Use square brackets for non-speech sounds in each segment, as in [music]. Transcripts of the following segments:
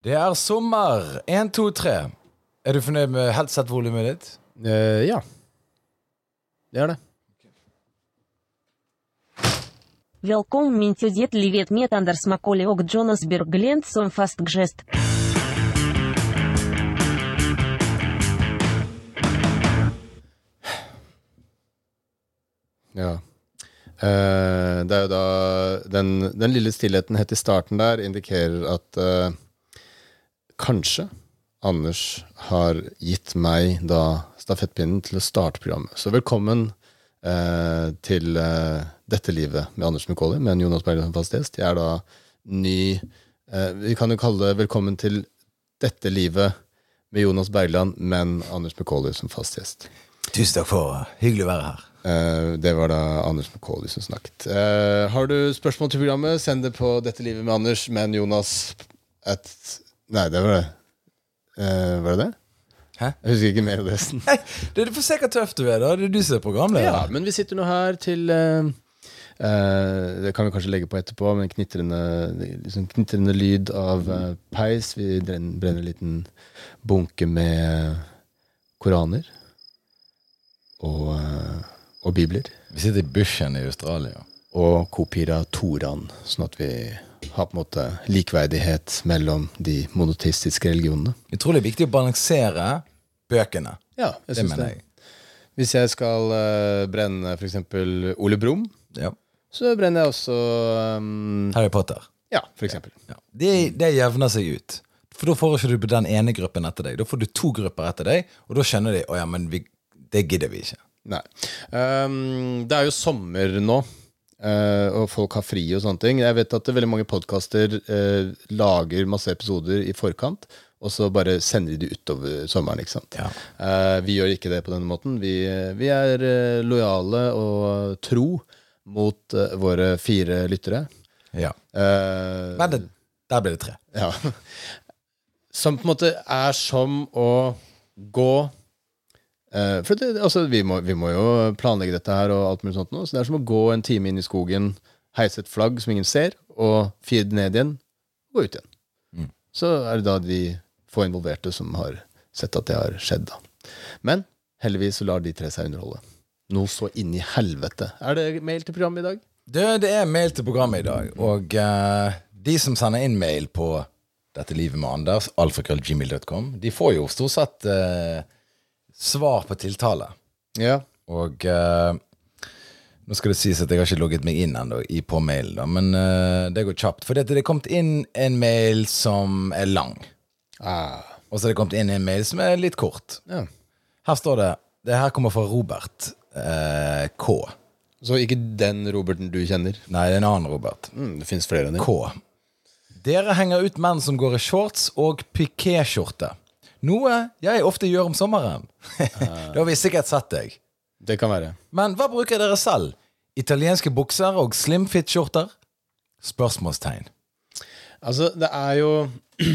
Det er sommer. Én, to, tre. Er du fornøyd med headset-volumet ditt? Eh, ja. Det er det. Velkommen til ditt livet med Anders Macaulay og Jonas Berglent som fast gjest. Ja. Eh, det er jo da den, den lille stillheten helt i starten der indikerer at eh, kanskje Anders har gitt meg da stafettpinnen til å starte programmet. Så velkommen eh, til eh, dette livet med Anders Mekoli, med Jonas Bergland som fast gjest. Jeg er da ny eh, Vi kan jo kalle det velkommen til dette livet med Jonas Bergland, men Anders Mekoli som fast gjest. Tusen takk for Hyggelig å være her. Eh, det var da Anders McCauley som snakket. Eh, har du spørsmål til programmet, send det på Dette livet med Anders, men Jonas at Nei, det var det. Uh, var det det? Hæ? Jeg husker ikke mer av det. Nei, det får se hvor tøff du er, da. Det er du som er programleder. Ja, men vi sitter nå her til uh, uh, Det kan vi kanskje legge på etterpå, men knitrende, liksom knitrende lyd av peis. Vi brenner, en liten bunke med koraner. Og, og bibler. Vi sitter i bushen i Australia. og kopier av Toran, sånn at vi har på en måte likverdighet mellom de monotistiske religionene. Utrolig viktig å balansere bøkene. Ja, jeg Det synes mener det. jeg. Hvis jeg skal uh, brenne f.eks. Ole Brumm, Ja. så brenner jeg også um, Harry Potter. Ja, for eksempel. Ja. Det, det jevner seg ut. For da får ikke du den ene gruppen etter deg. Da får du to grupper etter deg, og da skjønner de å ja, men vi, det gidder vi ikke. Nei. Um, det er jo sommer nå, og folk har fri og sånne ting. Jeg vet at veldig mange podkaster lager masse episoder i forkant, og så bare sender de det utover sommeren. ikke sant? Ja. Eh, vi gjør ikke det på denne måten. Vi, vi er eh, lojale og tro mot eh, våre fire lyttere. Ja. Eh, Men det, der ble det tre. ja. [laughs] Som på en måte er som å gå eh, For det, altså, vi, må, vi må jo planlegge dette her, og alt mulig sånt nå, så det er som å gå en time inn i skogen, heise et flagg som ingen ser, og fire det ned igjen, og gå ut igjen. Mm. Så er det da de få involverte som har sett at det har skjedd. da. Men heldigvis så lar de tre seg underholde. Noe så inn i helvete. Er det mail til programmet i dag? Det, det er mail til programmet i dag, og uh, de som sender inn mail på dette livet med Anders, alfakrøllgmil.com, de får jo stort sett eh, svar på tiltale. Ja. Og eh, nå skal det sies at jeg har ikke logget meg inn ennå i- på mailen, da, men eh, det går kjapt. For det er kommet inn en mail som er lang, Ah, og så er det kommet inn en mail som er litt kort. ja. Her står det Det her kommer fra Robert eh, K. Så ikke den Roberten du kjenner? Nei, det er en annen Robert. Mm, det fins flere enn det. K. Dere henger ut menn som går i shorts og pikéskjorte. Noe jeg ofte gjør om sommeren. [laughs] da har vi sikkert sett deg. Det kan være. Men hva bruker dere selv? Italienske bukser og slimfit-skjorter? Spørsmålstegn. Altså, det er jo uh, [clears throat]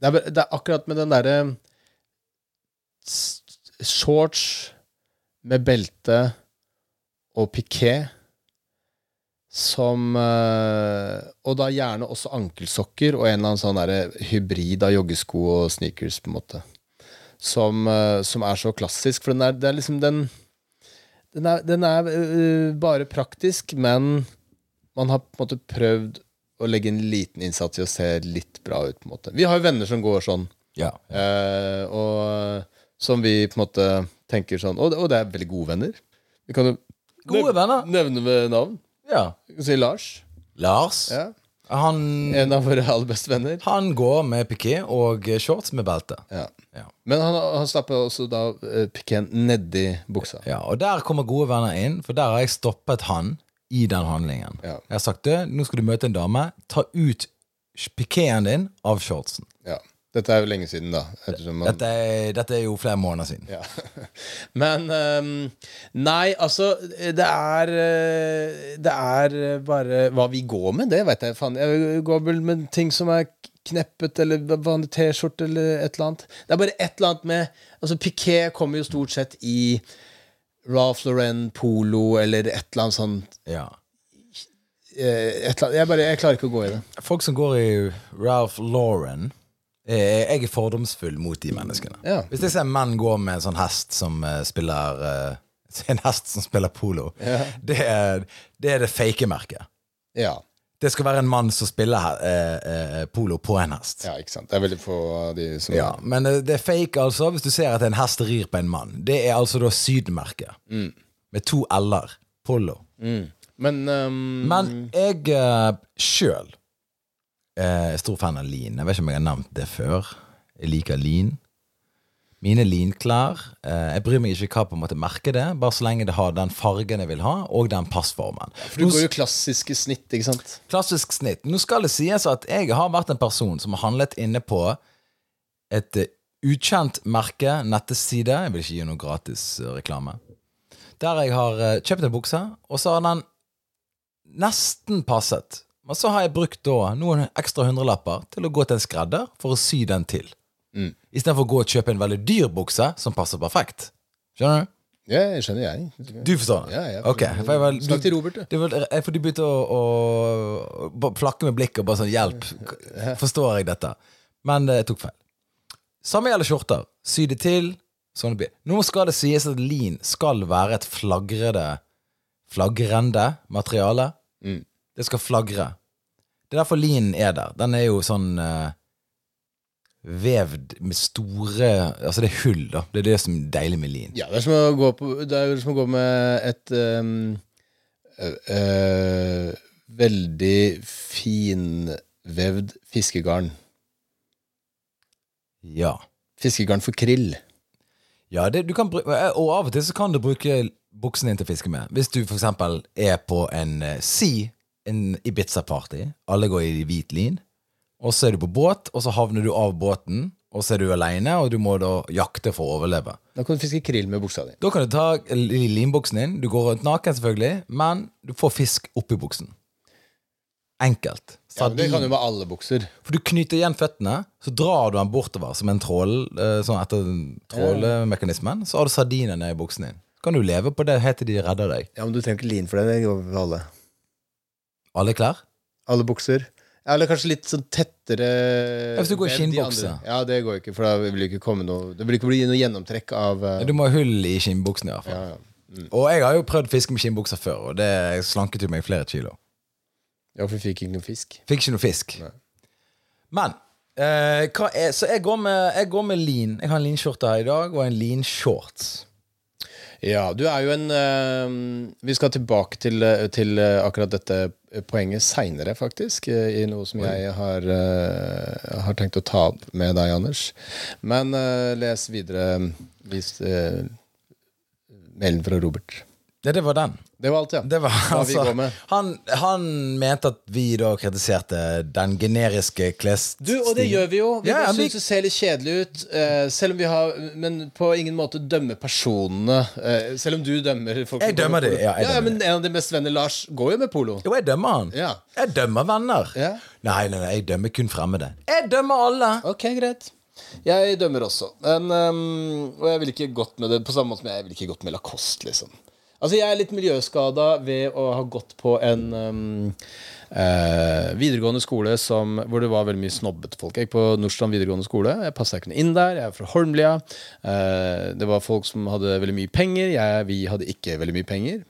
det, er, det er akkurat med den derre Shorts med belte og piké som eh, Og da gjerne også ankelsokker og en eller annen sånn der hybrid av joggesko og sneakers, på en måte. Som, eh, som er så klassisk. For den er, det er liksom den Den er, den er uh, bare praktisk, men man har på en måte prøvd å legge en liten innsats i å se litt bra ut. på en måte. Vi har jo venner som går sånn, Ja. uh, og som vi på en måte tenker sånn Og, og det er veldig gode venner. Vi kan jo Gode venner. nevne ved navn. Ja. Kan si Lars. Lars. Ja. Han, En av våre aller beste venner. han går med piké og shorts med belte. Ja. Ja. Men han, han stapper også da uh, pikeen nedi buksa. ja. Og der kommer gode venner inn, for der har jeg stoppet han i den handlingen. Ja. Jeg har sagt det, nå skal du møte en dame. Ta ut pikéen din av shortsen. Ja. Dette er jo lenge siden, da. Man, Dette er, dette er jo flere måneder siden. Ja. [laughs] Men um, Nei, altså Det er eh, Det er bare hva vi går med, det vet jeg faen. Jeg går vel med ting som er kneppet, eller vanlig T-skjorte, eller et eller annet. Det er bare et eller annet med Altså, piqué kommer jo stort sett i Ralph Lauren, polo, eller et eller annet sånt Ja. eh, et eller annet- jeg, bare, jeg klarer ikke å gå i det. Folk som går i Ralph Lauren eh, Jeg er fordomsfull mot de menneskene. Ja. Hvis jeg ser menn gå med en sånn hest som eh, spiller eh, [laughs] En hest som spiller polo, det, er, det er det fake merket. Ja. Det skal være en mann som spiller eh, eh, polo på en hest. ja, ikke sant. Det er veldig få av de som Ja, Men eh, det er fake, altså, hvis du ser at en hest rir på en mann. Det er altså da sydmerket. Mm. Med to l-er. Polo. Mm. Men um... Men jeg uh, sjøl er stor fan av lin. Jeg vet ikke om jeg har nevnt det før. Jeg liker lin. Mine linklær eh, Jeg bryr meg ikke hva på en måte merker det, bare så lenge det har den fargen jeg vil ha, og den passformen. For du går jo klassiske snitt, ikke sant? Klassisk snitt. Nå skal det sies at jeg har vært en person som har handlet inne på et eh, ukjent merke, netteside. Jeg vil ikke gi noe gratis eh, reklame. Der jeg har eh, kjøpt en bukse, og så har den nesten passet. Men så har jeg brukt da noen ekstra hundrelapper til å gå til en skredder for å sy den til. Mm. Istedenfor å gå og kjøpe en veldig dyr bukse som passer perfekt. Skjønner du? Ja, jeg skjønner jeg. Du forstår? Ja, ja, Ok, for jeg var- Snakk til Robert, du. det jeg, for du begynte å, å, å flakke med blikket og bare sånn Hjelp, forstår jeg dette? Men eh, jeg tok feil. Samme gjelder skjorter. Sy det til. Sånn det blir. Nå skal det sies at lin skal være et flagrede flagrende materiale. Mm. Det skal flagre. Det er derfor linen er der. Den er jo sånn eh, vevd med store Altså, det er hull, da. Det er det som er deilig med lin. Ja, det er som å gå, på, det er som å gå med et um, øh, øh, veldig finvevd fiskegarn. Ja. Fiskegarn for krill. Ja, det, du kan, og av og til så kan du bruke buksen din til å fiske med. Hvis du eksempel er på en eh, Si, en Ibiza-party, alle går i hvit lin, og så er du på båt, og så havner du av båten, og så er du alene, og du må da jakte for å overleve. Da kan du fiske krill med buksa di. Da kan du ta linbuksen din, du går rundt naken selvfølgelig, men du får fisk oppi buksen. Enkelt. Ja, det kan jo være med alle bukser. For du knyter igjen føttene, så drar du den bortover som en trål, eh, sånn etter trålemekanismen, så har du sardinene i buksen din. Så kan du leve på det helt til de redder deg. Ja, men du trenger ikke lin for det. Det alle. Alle klær? Alle bukser. Eller kanskje litt sånn tettere hvis du går i skinnbukse. Ja, det går ikke, for da vil det ikke komme noe Det vil ikke bli noe gjennomtrekk av uh... Du må ha hull i skinnbuksen i hvert fall. ja, ja. Og jeg har jo prøvd fiske med skinnbukser før, og det slanket jo meg flere kilo. ja, for vi fikk ikke noe fisk. Fikk ikke noe fisk. Nei. Men eh, er, Så jeg går, med, jeg går med lin. Jeg har en linskjorte her i dag, og en linshorts. Ja, du er jo en eh, Vi skal tilbake til, eh, til eh, akkurat dette poenget seinere, faktisk. I noe som jeg har, eh, har tenkt å ta opp med deg, Anders. Men eh, les videre. Vis mailen fra Robert. Ja, det var den. Det var alt, ja. Det var, altså, med. han, han mente at vi da kritiserte den generiske klesstilen. Du, og det gjør vi jo. Vi Ja, syns det ser litt kjedelig ut. Uh, selv om vi har Men på ingen måte dømme personene. Uh, selv om du dømmer folk Jeg dømmer det, ja, ja, dømmer men En av de beste venner, Lars, går jo med polo. Jo, jeg dømmer han. Ja. Jeg dømmer venner. Ja. Nei, nei, nei, jeg dømmer kun fremmede. Jeg dømmer alle. Ok, greit. Jeg dømmer også. Men, um, og jeg ville ikke gått med det på samme måte som jeg ville ikke gått med Lacoste, liksom. Altså, jeg er litt miljøskada ved å ha gått på en um, eh, videregående skole som, hvor det var veldig mye snobbete folk. Jeg gikk på Nordstrand videregående skole. Jeg passa ikke noe inn der. Jeg er fra Holmlia. Eh, det var folk som hadde veldig mye penger. Jeg, vi hadde ikke veldig mye penger.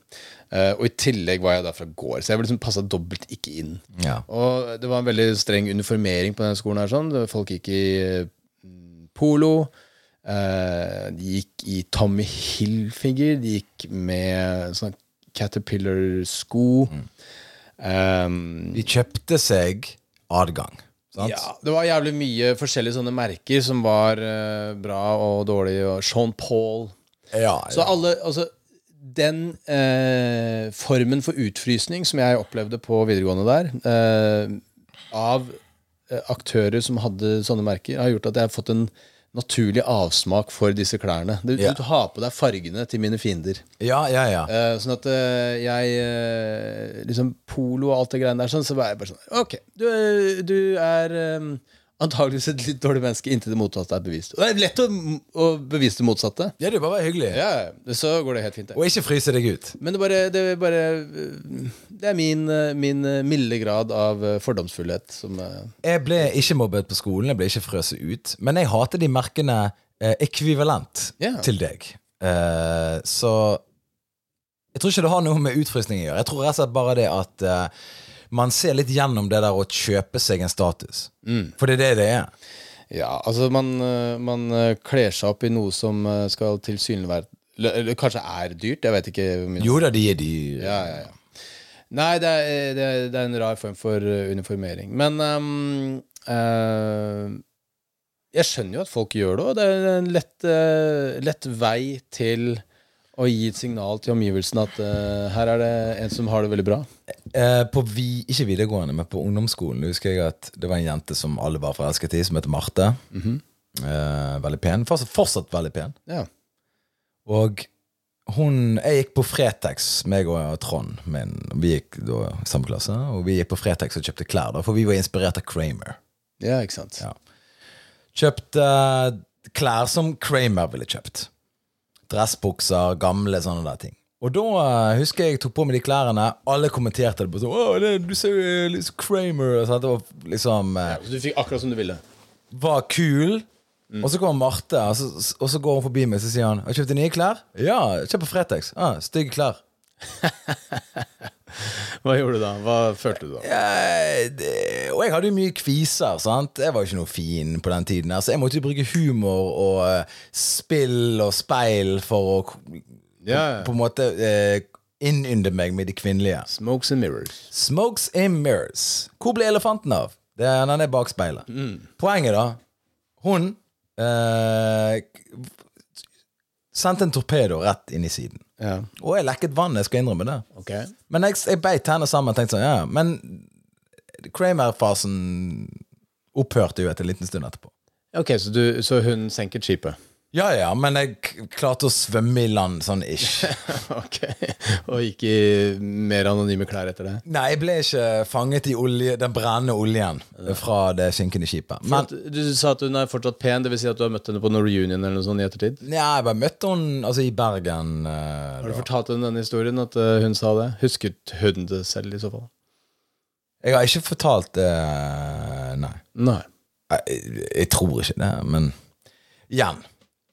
Eh, og i tillegg var jeg da fra gård, så jeg liksom passa dobbelt ikke inn. Ja. Og det var en veldig streng uniformering på denne skolen. her sånn. Folk gikk i mm, polo. Eh, de gikk i Tommy Hilfiger. De gikk med sånne Caterpillar-sko. Um, De kjøpte seg adgang. Sant? ja, det var jævlig mye forskjellige sånne merker som var uh, bra og dårlige. Og Sean Paul. Ja, Så alle, altså Den uh, formen for utfrysning som jeg opplevde på videregående der, uh, av aktører som hadde sånne merker, har gjort at jeg har fått en naturlig avsmak for disse klærne. Du, Ja. du har på deg fargene til mine fiender. ja, ja. ja. Uh, sånn at uh, jeg uh, Liksom polo og alt det greiene der, sånn, så var jeg bare sånn Ok, du, du er eh, Antakeligvis et litt dårlig menneske inntil det motsatte er bevist. Og det er lett å, å bevise det motsatte. Ja, det er bare å være hyggelig. Ja, Så går det helt fint. det. Og ikke fryse deg ut. Men det bare, det er, bare, det er min, min milde grad av øh, fordomsfullhet som øh, Jeg ble ikke mobbet på skolen, jeg ble ikke frøset ut. Men jeg hater de merkene eh, ekvivalent Ja. til deg. Eh, så jeg tror ikke det har noe med utfrysning å gjøre. Jeg tror rett og slett bare det at eh, man ser litt gjennom det der å kjøpe seg en status. For det er det det er. Ja, altså man, øh, man øh, kler seg opp i noe som øh, skal tilsynelatende Kanskje er dyrt, jeg vet ikke. Jo da, de er de Ja, ja, ja. Nei, det er, det, er, det en rar form for uniformering. Men um, uh, jeg skjønner jo at folk gjør det, og det er en lett, uh, lett vei til å gi et signal til omgivelsene at uh, her er det en som har det veldig bra. Eh, på vi, ikke videregående, men på ungdomsskolen husker jeg at det var en jente som alle var forelsket i, som het Marte. eh, veldig pen. Fortsatt, fortsatt veldig pen. Ja. Og hun Jeg gikk på Fretex, meg og Trond min. Vi gikk da samme klasse, og vi gikk på Fretex og kjøpte klær, da, for vi var inspirert av Kramer. ja, ikke sant. Ja. Kjøpte eh, klær som Kramer ville kjøpt. Dressbukser, gamle sånne der ting. Og da uh, husker jeg jeg tok på meg de klærne. Alle kommenterte det på sånn det, du ser jo litt Kramer. Og sånt. det var liksom eh, Så du fikk akkurat som du ville. Var kul. Og så kommer Marte, og så, og så går hun forbi meg så sier han, har du kjøpt nye klær. Ja, kjøp på Fretex. Ah, stygge klær. [laughs] Hva gjorde du da? Hva følte du da? Jeg, det, og jeg hadde jo mye kviser. sant? Jeg var jo ikke noe fin på den tiden. her, Så jeg måtte jo bruke humor og eh, spill og speil for å Ja, ja. på en måte eh, innynde meg med de kvinnelige. Smokes and mirrors. Smokes and mirrors. Hvor ble elefanten av? Det er, den er bak speilet. Poenget, da. Hun eh, sendte en torpedo rett inn i siden. Ja, Og jeg lekket vann, jeg skal innrømme det. Okay. Men jeg, jeg beit tennene sammen og tenkte sånn, ja, men Kramer-fasen opphørte jo etter en liten stund etterpå. Ok, så, du, så hun senket skipet? Ja, ja, men jeg klarte å svømme i land sånn ish. [laughs] ok. Og gikk i mer anonyme klær etter det? Nei, jeg ble ikke fanget i olje, den brennende oljen fra det skinkende skipet. Men du sa at hun er fortsatt pen, dvs. Si at du har møtt henne på noen reunion eller noe sånt i ettertid? Nei, jeg bare møtte henne altså, i Bergen. Uh, Har du da. fortalt henne denne historien, at eh, hun sa det? Husket hun det selv, i så fall? Jeg har ikke fortalt det, nei. Nei. Jeg, jeg tror ikke det, men igjen.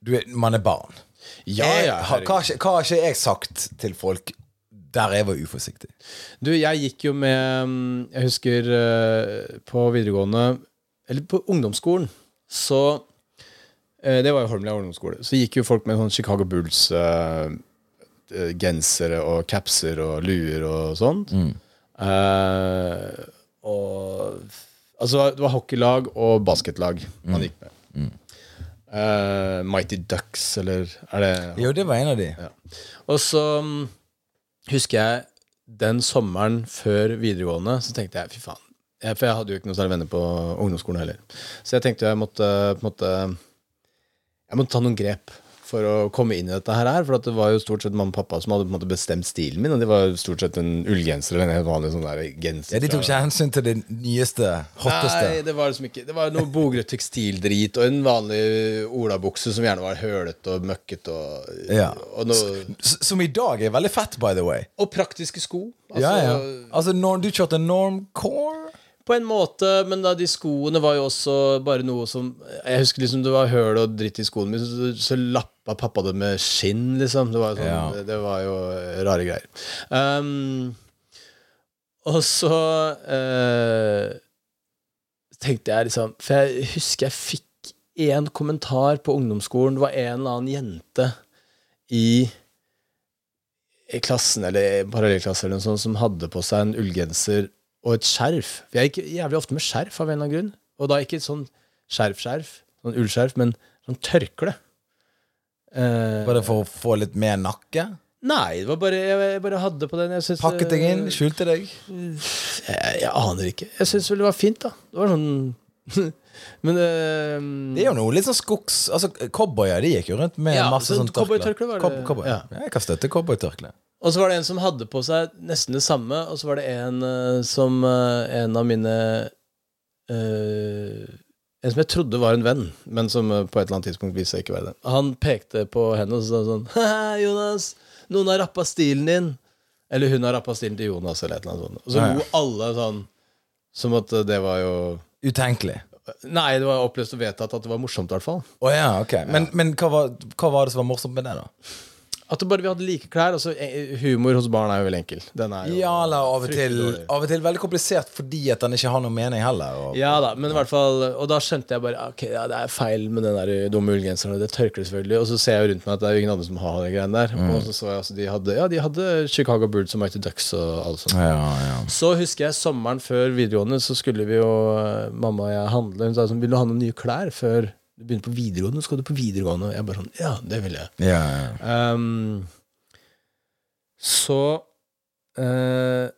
Du, er- man er barn. Ja, jeg, ja, har, hva, hva har ikke jeg sagt til folk der jeg var uforsiktig? Du, jeg gikk jo med mm, Jeg husker eh, på videregående Eller på ungdomsskolen, så eh, Det var jo Holmlia ungdomsskole. Så gikk jo folk med sånn Chicago Bulls eh, og capser og luer og sånt. Eh, og Altså, det var hockeylag og basketlag man gikk med. Eh, Mighty Ducks, eller er det Jo, det var en av de. ja. Og så um, husker jeg den sommeren før videregående, så tenkte jeg fy faen. Jeg, for jeg hadde jo ikke noen særlig venner på ungdomsskolen heller. Så jeg tenkte jeg måtte måte Jeg måtte ta noen grep for å komme inn i dette her. For at det var jo stort sett mamma og pappa som hadde på en måte bestemt stilen min. Og det var jo stort sett en ullgenser eller en helt vanlig sånn der genser. Ja, De tok ikke hensyn til det nyeste, hotteste. Nei, det var liksom ikke Det var noe bogret tekstildrit og en vanlig olabukse som gjerne var hølete og møkkete og, Ja. og noe Som i dag er veldig fett, by the way. Og praktiske sko. Altså, ja, ja. Altså, norm, du kjørte normcore På en måte, men da de skoene var jo også bare noe som Jeg husker liksom det var høl og dritt i skoene mine, så, så lappa pappa det med skinn, liksom. Det var, sånn, Ja. det, det var jo rare greier. Um, og så uh, tenkte jeg liksom For jeg husker jeg fikk én kommentar på ungdomsskolen. Det var en eller annen jente i i klassen, eller parallellklasse eller noe sånt, som hadde på seg en ullgenser og et skjerf. For jeg gikk jævlig ofte med skjerf av en eller annen grunn. Og da ikke et sånn skjerf-skjerf, sånn ullskjerf, men sånn tørkle. Eh, bare for å få litt mer nakke? Nei, det var bare jeg, jeg bare hadde på den. Synes, Pakket deg inn? eh, Skjulte deg? Jeg, jeg aner ikke. Jeg syns vel det var fint, da. Det var sånn [laughs] Men eh, Det er jo noe litt sånn skogs... Altså, Cowboyer de gikk jo rundt med Ja, masse sånn tørkle. cowboytørkle var det- Cow- cowboy. ja. Ja. Jeg kan støtte cowboytørkle. Og så var det en som hadde på seg nesten det samme, og så var det en uh, som uh, En av mine uh, En som jeg trodde var en venn, men som på et eller annet tidspunkt viste seg ikke å være det. Han pekte på henne og sa sånn [laughs] Haha, Jonas, noen har rappa stilen din. Eller hun har rappa stilen til Jonas, eller et eller annet sånt. Og så Ja, ja. lo alle sånn som at det var jo Utenkelig. Nei, det var oppløst og vedtatt at det var morsomt, i hvert fall. Oh, ja, ok. Men, men hva, var, hva var det som var morsomt med det, da? At bare vi hadde like klær. Altså, eh, humor hos barn er jo veldig enkel. Den er jo Ja, eller av og, til, av og til veldig komplisert fordi at den ikke har noe mening heller. Og, Ja da, men i hvert fall Og da skjønte jeg bare Ok, ja, det er feil med den der dumme ullgenseren, og det tørker selvfølgelig. Og så ser jeg rundt meg at det er jo ingen andre som har de greiene der. Mm. Og så så jeg altså de hadde Ja, de hadde Chicago Birds og Mighty Ducks og alt sånt. ja, ja. Så husker jeg sommeren før videregående, så skulle vi jo eh, Mamma og jeg handle. Hun sa sånn Vil du ha noen nye klær før du begynner på videregående? så Skal du på videregående? Og jeg bare sånn Ja, det vil jeg. ja, ja. Um, så uh,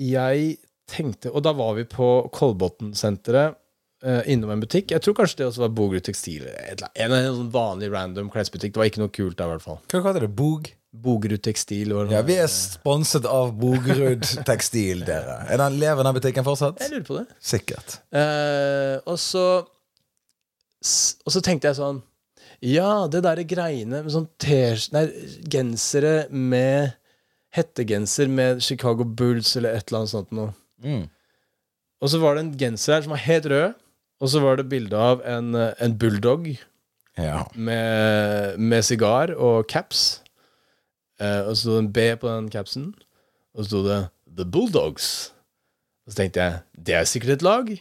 jeg tenkte Og da var vi på Kolbotn-senteret. Uh, innom en butikk. Jeg tror kanskje det også var Bogerud Tekstil. En, en sånn vanlig random klesbutikk. Det var ikke noe kult der, i hvert fall. Hva kalte det? Bog? Bogerud Tekstil. Ja, vi er sponset av Bogerud Tekstil, dere. Er den, lever den butikken fortsatt? Jeg lurer på det. Sikkert. Uh, og så Og så tenkte jeg sånn Ja, det derre greiene med sånn Nei, gensere med Hettegenser med Chicago Bulls eller et eller annet sånt noe. Mm. Og så var det en genser her som var helt rød, og så var det bilde av en, eh, en bulldog Ja. med, med sigar og caps. Eh, og så sto det en B på den capsen, og så sto det The Bulldogs. Og så tenkte jeg det er sikkert et lag.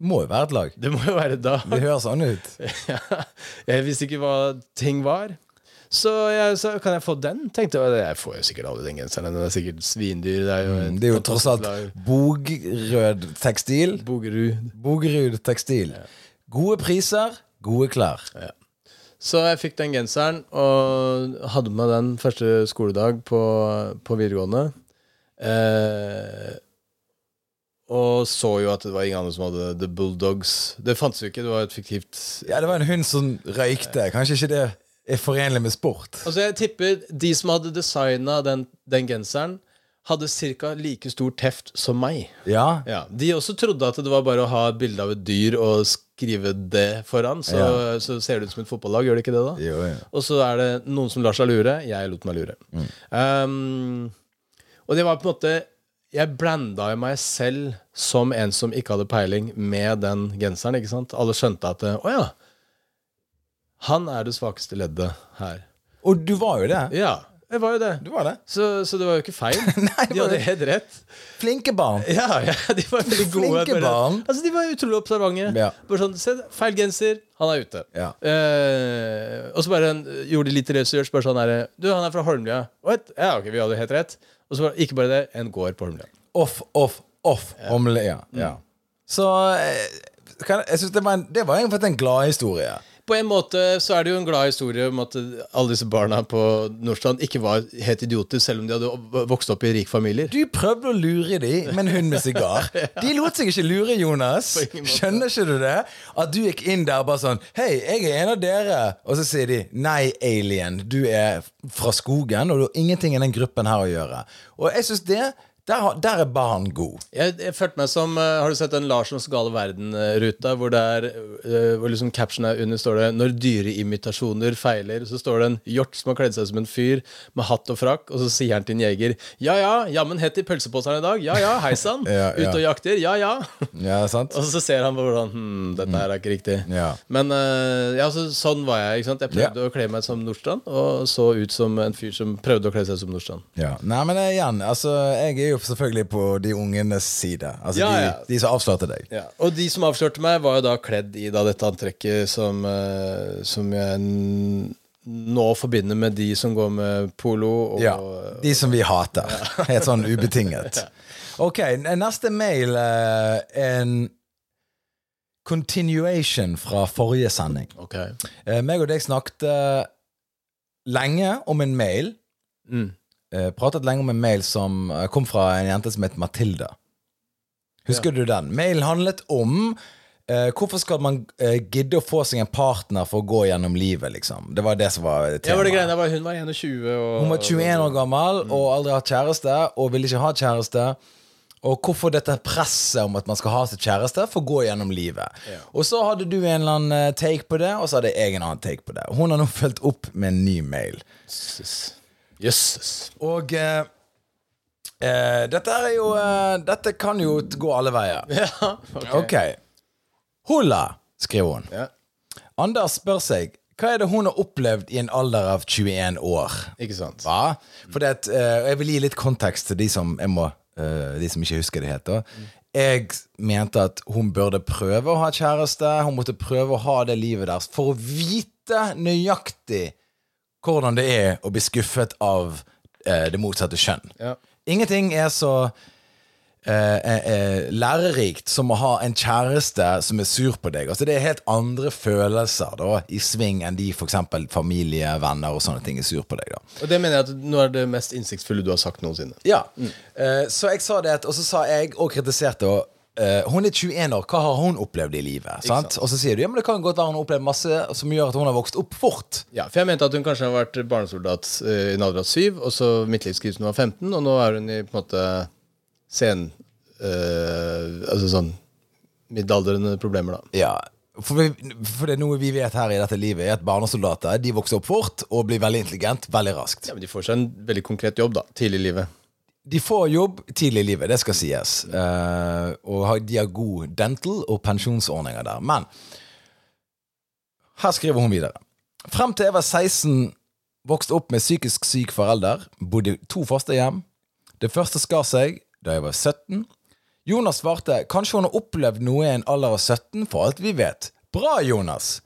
Må jo være et lag. Det må jo være da. Det høres sånn ut. [laughs] Ja, jeg visste ikke hva ting var. Så jeg sa kan jeg få den? Tenkte jeg jeg får jo sikkert aldri den genseren. Den er sikkert svindyr. Det er jo, Mm, Det er jo tross alt. Bogrød Tekstil. Bogerud. Bogerud Tekstil. Gode priser, gode klær. Så jeg fikk den genseren og hadde med den første skoledag på, på videregående. Eh, og så jo at det var ingen andre som hadde The Bulldogs. Det fantes jo ikke, det var et fiktivt Ja, det var en hund som røykte. Kanskje ikke det er forenlig med sport? Altså Jeg tipper de som hadde designa den, den genseren, hadde ca. like stor teft som meg. Ja. Ja, De også trodde at det var bare å ha et bilde av et dyr og skrive det foran. Så, Ja. så ser det ut som et fotballag, gjør det ikke det da? Jo, ja. Og så er det noen som lar seg lure. Jeg lot meg lure. Um, og det var på en måte Jeg blanda jo meg selv som en som ikke hadde peiling, med den genseren. ikke sant? Alle skjønte at Å ja. Han er det svakeste leddet her. Og du var jo det. Ja, jeg var jo det. Du var det. Så, så det var jo ikke feil. [laughs] Nei, det de hadde helt rett. Flinke barn. [laughs] Ja, ja, de var veldig gode. Flinke barn. Altså, De var utrolig observante. Ja. Bare sånn, se, Feil genser, han er ute. Ja. Eh, og så bare en, gjorde de litt research. Bare sånn her, Du, han er fra Holmlia. What? Ja, ok, vi hadde helt rett. Og så ikke bare det, en gård på Holmlia. Off, off, off. Homle, ja. Mm. Så eh, kan, jeg synes det var, en, det var egentlig en glad historie. På en måte så er det jo en glad historie om at alle disse barna på Nordstrand ikke var helt idioter, selv om de hadde vokst opp i rike familier. Du prøvde å lure dem, med en hund med sigar. [laughs] De lot seg ikke lure, Jonas. Skjønner ikke du det? At du gikk inn der bare sånn Hei, jeg er en av dere. Og så sier de nei, alien. Du er fra skogen, og du har ingenting i den gruppen her å gjøre. Og jeg synes det der, der er barn god. Jeg, jeg følte meg som uh, Har du sett den Larsens gale verden-ruta? Hvor det er eh, Hvor liksom captionen er under står det 'Når dyreimitasjoner feiler', så står det en hjort som har kledd seg som en fyr med hatt og frakk, og så sier han til en jeger 'Ja ja, jammen hett i pølseposeren i dag'. 'Ja ja, hei sann'. [laughs] Ja, ja. Ute og jakter. Ja ja. Ja, sant? [laughs] Og så ser han på hvordan Hm, dette her er ikke riktig. Ja. Men uh, ja, så, sånn var jeg. ikke sant? Jeg prøvde å kle meg som Nordstrand, og så ut som en fyr som prøvde å kle seg som Nordstrand. Ja. Nei, men igjen, altså, jeg er jo selvfølgelig på de ungenes side. Altså Ja, de, ja. de som avslørte deg. Ja. Og de som avslørte meg, var jo da kledd i da dette antrekket som, eh, som jeg nå forbinder med de som går med polo og Ja, De som vi hater. [laughs] Helt sånn ubetinget. [laughs] Ok, neste mail eh, En continuation fra forrige sending. Ok. Eh, meg og deg snakket lenge om en mail. Mm. Eh, pratet lenge om en mail som eh, kom fra en jente som het Matilda. Husker du den? Mailen handlet om eh, hvorfor skal man eh, gidde å få seg en partner for å gå gjennom livet, liksom. Det var det som var Ja, var det greiene var Hun var 21 og Hun var 21 år gammel og aldri hatt kjæreste, og ville ikke ha kjæreste. Og hvorfor dette presset om at man skal ha sitt kjæreste for å gå gjennom livet. Og så hadde du en eller annen eh, take på det, og så hadde jeg en annen take på det. Hun har nå fulgt opp med en ny mail. Jøsses. Og eh, eh, dette er jo eh, Dette kan jo gå alle veier. [laughs] Ja, Ok. Hola, skriver hun. Ja, Anders spør seg hva er det hun har opplevd i en alder av 21 år. ikke sant. Hva? For det, at, eh, jeg vil gi litt kontekst til de som, jeg må, eh, de som ikke husker det heter. Jeg mente at hun burde prøve å ha kjæreste. Hun måtte prøve å ha det livet der for å vite nøyaktig hvordan det er å bli skuffet av eh, det motsatte kjønn. Ja. Ingenting er så eh, eh, eh, lærerikt som å ha en kjæreste som er sur på deg. Altså Det er helt andre følelser da i sving enn de f.eks. familie, venner og sånne ting er sur på deg. da Og det mener jeg at nå er det mest innsiktsfulle du har sagt noensinne. Ja, Eh, Så jeg sa det, og så sa jeg og kritiserte henne eh, Hun er 21 år, hva har hun opplevd i livet? Sant? Og så sier du ja, men det kan godt være hun har opplevd masse som gjør at hun har vokst opp fort. Ja, for jeg mente at hun kanskje har vært barnesoldat uh, i en alder av syv, og så midtlivskrise da hun var 15, og nå er hun i på en måte sen Uh, Altså sånn middelaldrende problemer, da. Ja, for, vi, for det er noe vi vet her i dette livet, er at barnesoldater de vokser opp fort og blir veldig intelligent veldig raskt. Ja, Men de får seg en veldig konkret jobb da, tidlig i livet. De får jobb tidlig i livet, det skal sies. Uh, og de har god dental- og pensjonsordninger der. Men her skriver hun videre. Frem til jeg var 16, vokste opp med psykisk syk forelder, bodde i to fosterhjem. Det første skar seg da jeg var 17. Jonas svarte kanskje hun har opplevd noe i en alder av 17, for alt vi vet. Bra, Jonas!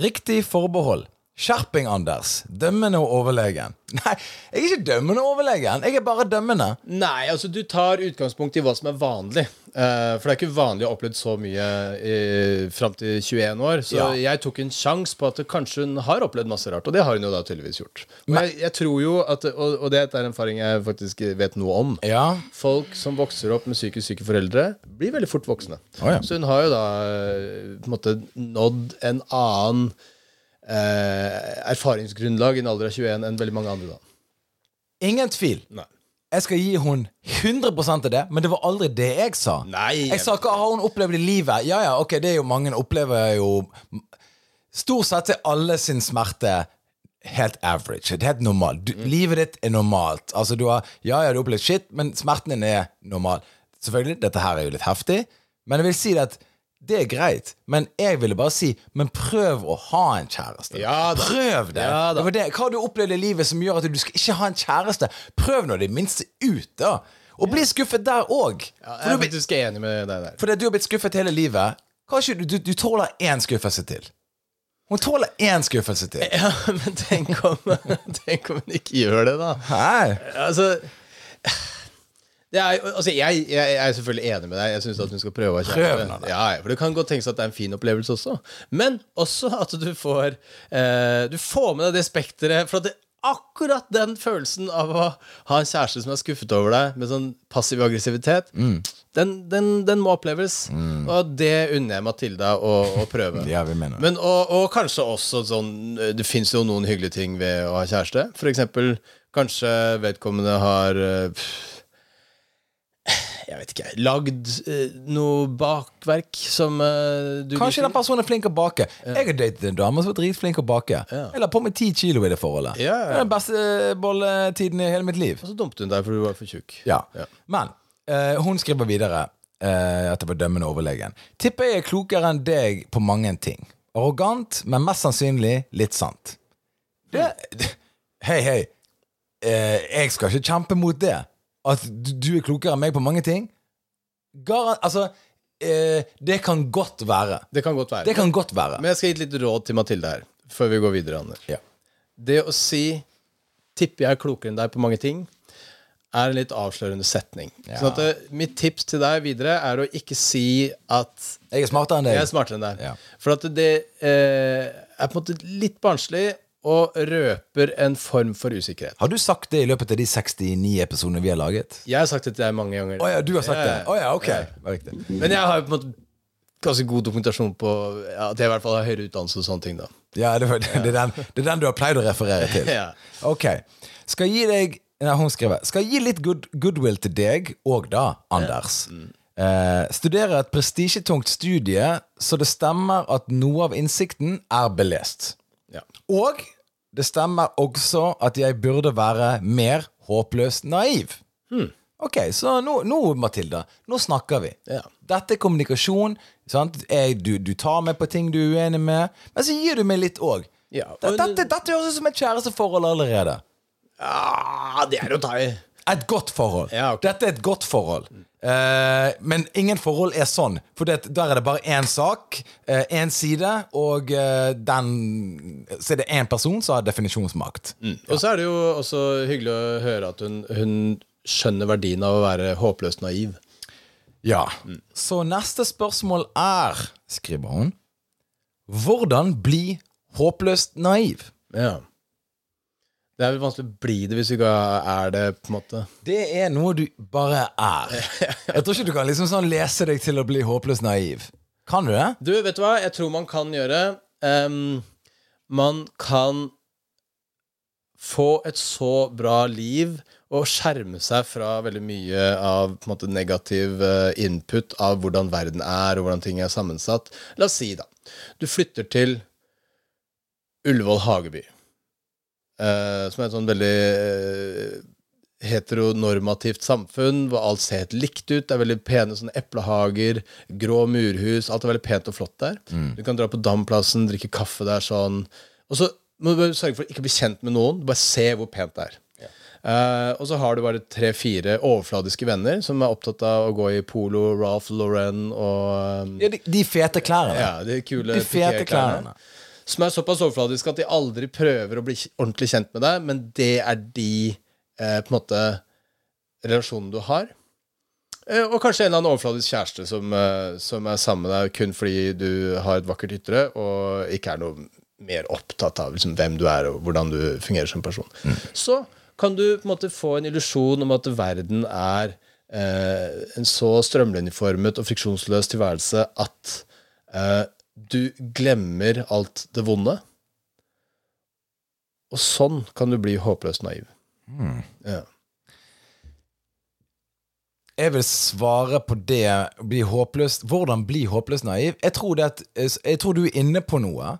Riktig forbehold. Skjerping, Anders. Dømmende og overlegen. [laughs] Nei, jeg er ikke dømmende og overlegen. Jeg er bare dømmende. Nei, altså du tar utgangspunkt i hva som er vanlig. Uh, for det er ikke vanlig å ha opplevd så mye uh, fram til 21 år. Så Ja. jeg tok en sjanse på at kanskje hun har opplevd masse rart. Og det har hun jo da tydeligvis gjort. Men jeg, jeg tror jo at Og, og det er en erfaring jeg faktisk vet noe om. Ja. Folk som vokser opp med psykisk syke foreldre, blir veldig fort voksne. Oh, ja. Så hun har jo da eh, på en måte nådd en annen erfaringsgrunnlag i en alder av 21 enn veldig mange andre. da Ingen tvil. Nei. Jeg skal gi hun 100 av det, men det var aldri det jeg sa. Nei, Jeg sa hva har hun opplevd i livet? Ja ja, ok, det er jo mange opplever jo Stort sett er alle sin smerte helt average. Det er helt normalt. Du, Livet ditt er normalt. Altså du har Ja ja, du har opplevd shit, men smerten din er normal. Selvfølgelig, dette her er jo litt heftig, men jeg vil si det at det er greit, men jeg ville bare si Men prøv å ha en kjæreste. Ja da. Prøv det. Ja da. det. Hva har du opplevd i livet som gjør at du skal ikke ha en kjæreste? Prøv nå det minste ut, da. Og bli skuffet der òg. Ja, jeg er faktisk enig med deg der. Fordi du har blitt skuffet hele livet. Kanskje du, du, du tåler én skuffelse til. Hun tåler én skuffelse til. Ja, men tenk om, [laughs] tenk om hun ikke gjør det, da. Nei. Altså er, altså jeg, jeg, er selvfølgelig enig med deg. Jeg syns at hun skal prøve å nå, da. Ja, for Det kan godt tenkes at det er en fin opplevelse også. Men også at du får eh, Du får med deg det spekteret. For at det, akkurat den følelsen av å ha en kjæreste som er skuffet over deg, med sånn passiv aggressivitet, Mm. den, den, den må oppleves. Og det unner jeg Matilda å, å prøve. [laughs] Ja, vi mener. Men, og, og kanskje også sånn Det fins jo noen hyggelige ting ved å ha kjæreste. For eksempel kanskje vedkommende har eh, pff, Jeg vet ikke Lagd eh, noe bakverk som eh, du Kanskje den personen er flink å bake. Jeg har datet en dame som var dritflink å bake. Ja. Jeg la på meg ti kilo i det forholdet. Ja, ja. Det er den beste bolletiden i hele mitt liv. Og så dumpet hun deg fordi du var for tjukk. Ja. Ja. Men eh, hun skriver videre eh, at det var dømmende overlegen. Tipper jeg er klokere enn deg på mange ting. Arrogant, men mest sannsynlig litt sant. Det [laughs] Hei, hei. Eh, jeg skal ikke kjempe mot det. At du, er klokere enn meg på mange ting. Gar altså eh, Det kan godt være. Det kan godt være. Det kan godt være. Men jeg skal gi et litt råd til Mathilde her, før vi går videre, Anders. Ja. Det å si 'tipper jeg er klokere enn deg på mange ting', er en litt avslørende setning. Ja. Så at, eh, mitt tips til deg videre er å ikke si at Jeg er smartere enn deg. jeg er smartere enn deg. Ja. For at det eh, er på en måte litt barnslig og røper en form for usikkerhet. Har du sagt det i løpet av de 69 episodene vi har laget? Jeg har sagt det til deg mange ganger. Oh, ja, du har sagt Ja, det? Oh, ja, ok. Det. Men jeg har jo på en måte ganske god dokumentasjon på ja, at jeg i hvert fall har høyere utdannelse og sånne ting. da Ja, det, var, det, er den, det er den du har pleid å referere til. [laughs] Ja. Ok. Skal gi deg Nei, hun skriver Skal gi litt good, goodwill til deg og da, Anders. Eh, studerer et prestisjetungt studie så det stemmer at noe av innsikten er belest. Ja. Og det stemmer også at jeg burde være mer håpløst naiv. Ok, så nå, nå, Matilda, nå snakker vi. Ja. Dette er kommunikasjon. Sant? Jeg, du, du tar meg på ting du er uenig med, men så gir du meg litt òg. Ja, Dette, dette høres ut som et kjæresteforhold allerede. Ja, det er å ta i. Et godt forhold. Ja, okay. Dette er et godt forhold. Eh, men ingen forhold er sånn. For det, der er det bare én sak, én side, og uh, den Så er det én person som har definisjonsmakt. Og så er det jo også hyggelig å høre at hun, hun skjønner verdien av å være håpløst naiv. Ja. Så neste spørsmål er, skriver hun, hvordan bli håpløst naiv? Ja. Det er vel vanskelig å bli det hvis du ikke er det, på en måte. Det er noe du bare er. Jeg tror ikke du kan liksom sånn lese deg til å bli håpløst naiv. Kan du det? Du, vet du hva? Jeg tror man kan gjøre um, Man kan få et så bra liv og skjerme seg fra veldig mye av på en måte, negativ eh, input av hvordan verden er, og hvordan ting er sammensatt. La oss si, da. Du flytter til Ullevål Hageby. Eh, som er et sånn veldig eh, heteronormativt samfunn, hvor alt ser helt likt ut. Det er veldig pene sånne eplehager, grå murhus. Alt er veldig pent og flott der. Du kan dra på Damplassen, drikke kaffe der sånn. Og så må du bare sørge for å ikke bli kjent med noen. Bare se hvor pent det er. Uh, og så har du bare tre-fire overfladiske venner som er opptatt av å gå i polo, Ralph Lauren og Ja, de, de fete klærne. ja, de kule De fete klærne. klærne. Som er såpass overfladiske at de aldri prøver å bli ordentlig kjent med deg, men det er de eh, på en måte relasjonene du har. Eh, og kanskje en eller annen overfladisk kjæreste som, eh, som er sammen med deg kun fordi du har et vakkert ytre, og ikke er noe mer opptatt av liksom, hvem du er og hvordan du fungerer som person. Så kan du på en måte få en illusjon om at verden er eh, en så strømlinjeformet og friksjonsløs tilværelse at eh, du glemmer alt det vonde. Og sånn kan du bli håpløst naiv. Ja. Jeg vil svare på det bli håpløst, Hvordan bli håpløst naiv? Jeg tror, det at, jeg tror du er inne på noe.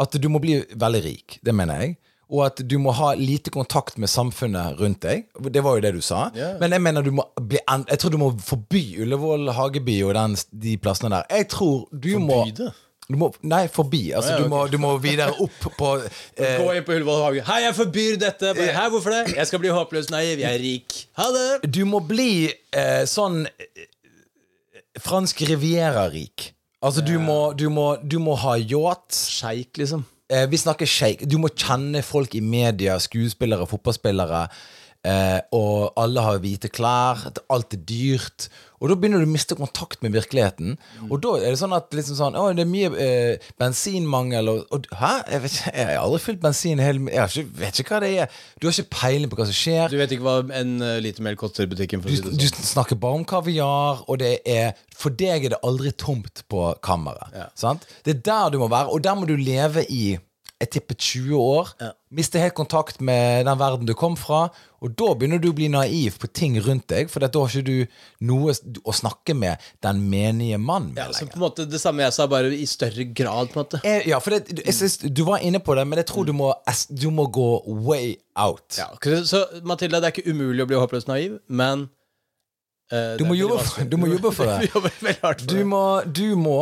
At du må bli veldig rik. Det mener jeg. Og at du må ha lite kontakt med samfunnet rundt deg. Det var jo det du sa. Yeah. Men jeg mener du må bli Jeg tror du må forby Ullevål Hageby og den, de plassene der. Jeg tror du må Forby det? Du må, nei, forbi. Altså, du, må, du må videre opp på [laughs] eh, Gå inn på Ullevål hage. Hei, jeg forbyr dette! Bare, Hei, hvorfor det? Jeg skal bli håpløst naiv. Jeg er rik. Ha det! Du må bli eh, sånn eh, fransk riviera-rik. Altså, du, må, du, må, du må ha yacht. Sjeik, liksom. Eh, vi snakker sjeik. Du må kjenne folk i media, skuespillere, fotballspillere. Eh, og alle har hvite klær. Alt er dyrt. Og da begynner du å miste kontakt med virkeligheten. Og da er det sånn at liksom sånn, å, det er mye eh, bensinmangel og, og Hæ? Jeg, vet ikke, jeg har aldri fylt bensin hele Jeg ikke, vet ikke hva det er. Du har ikke peiling på hva som skjer. Du vet ikke hva en uh, liter melk koster i butikken? Du, det du sånn. snakker bare om kaviar, og det er For deg er det aldri tomt på kammeret. Ja. Sant? Det er der du må være, og der må du leve i jeg tipper 20 år. Ja. Miste helt kontakt med den verden du kom fra. Og da begynner du å bli naiv på ting rundt deg, for da har ikke du noe å snakke med den menige mann med Ja, så på en måte Det samme jeg sa, bare i større grad, på en måte. jeg, Ja, for det, jeg synes, Du var inne på det, men jeg tror du må, du må gå way out. Ja, så Mathilde, det er ikke umulig å bli håpløst naiv, men uh, Du må jobbe du må jobbe for [laughs] det. Du må, du må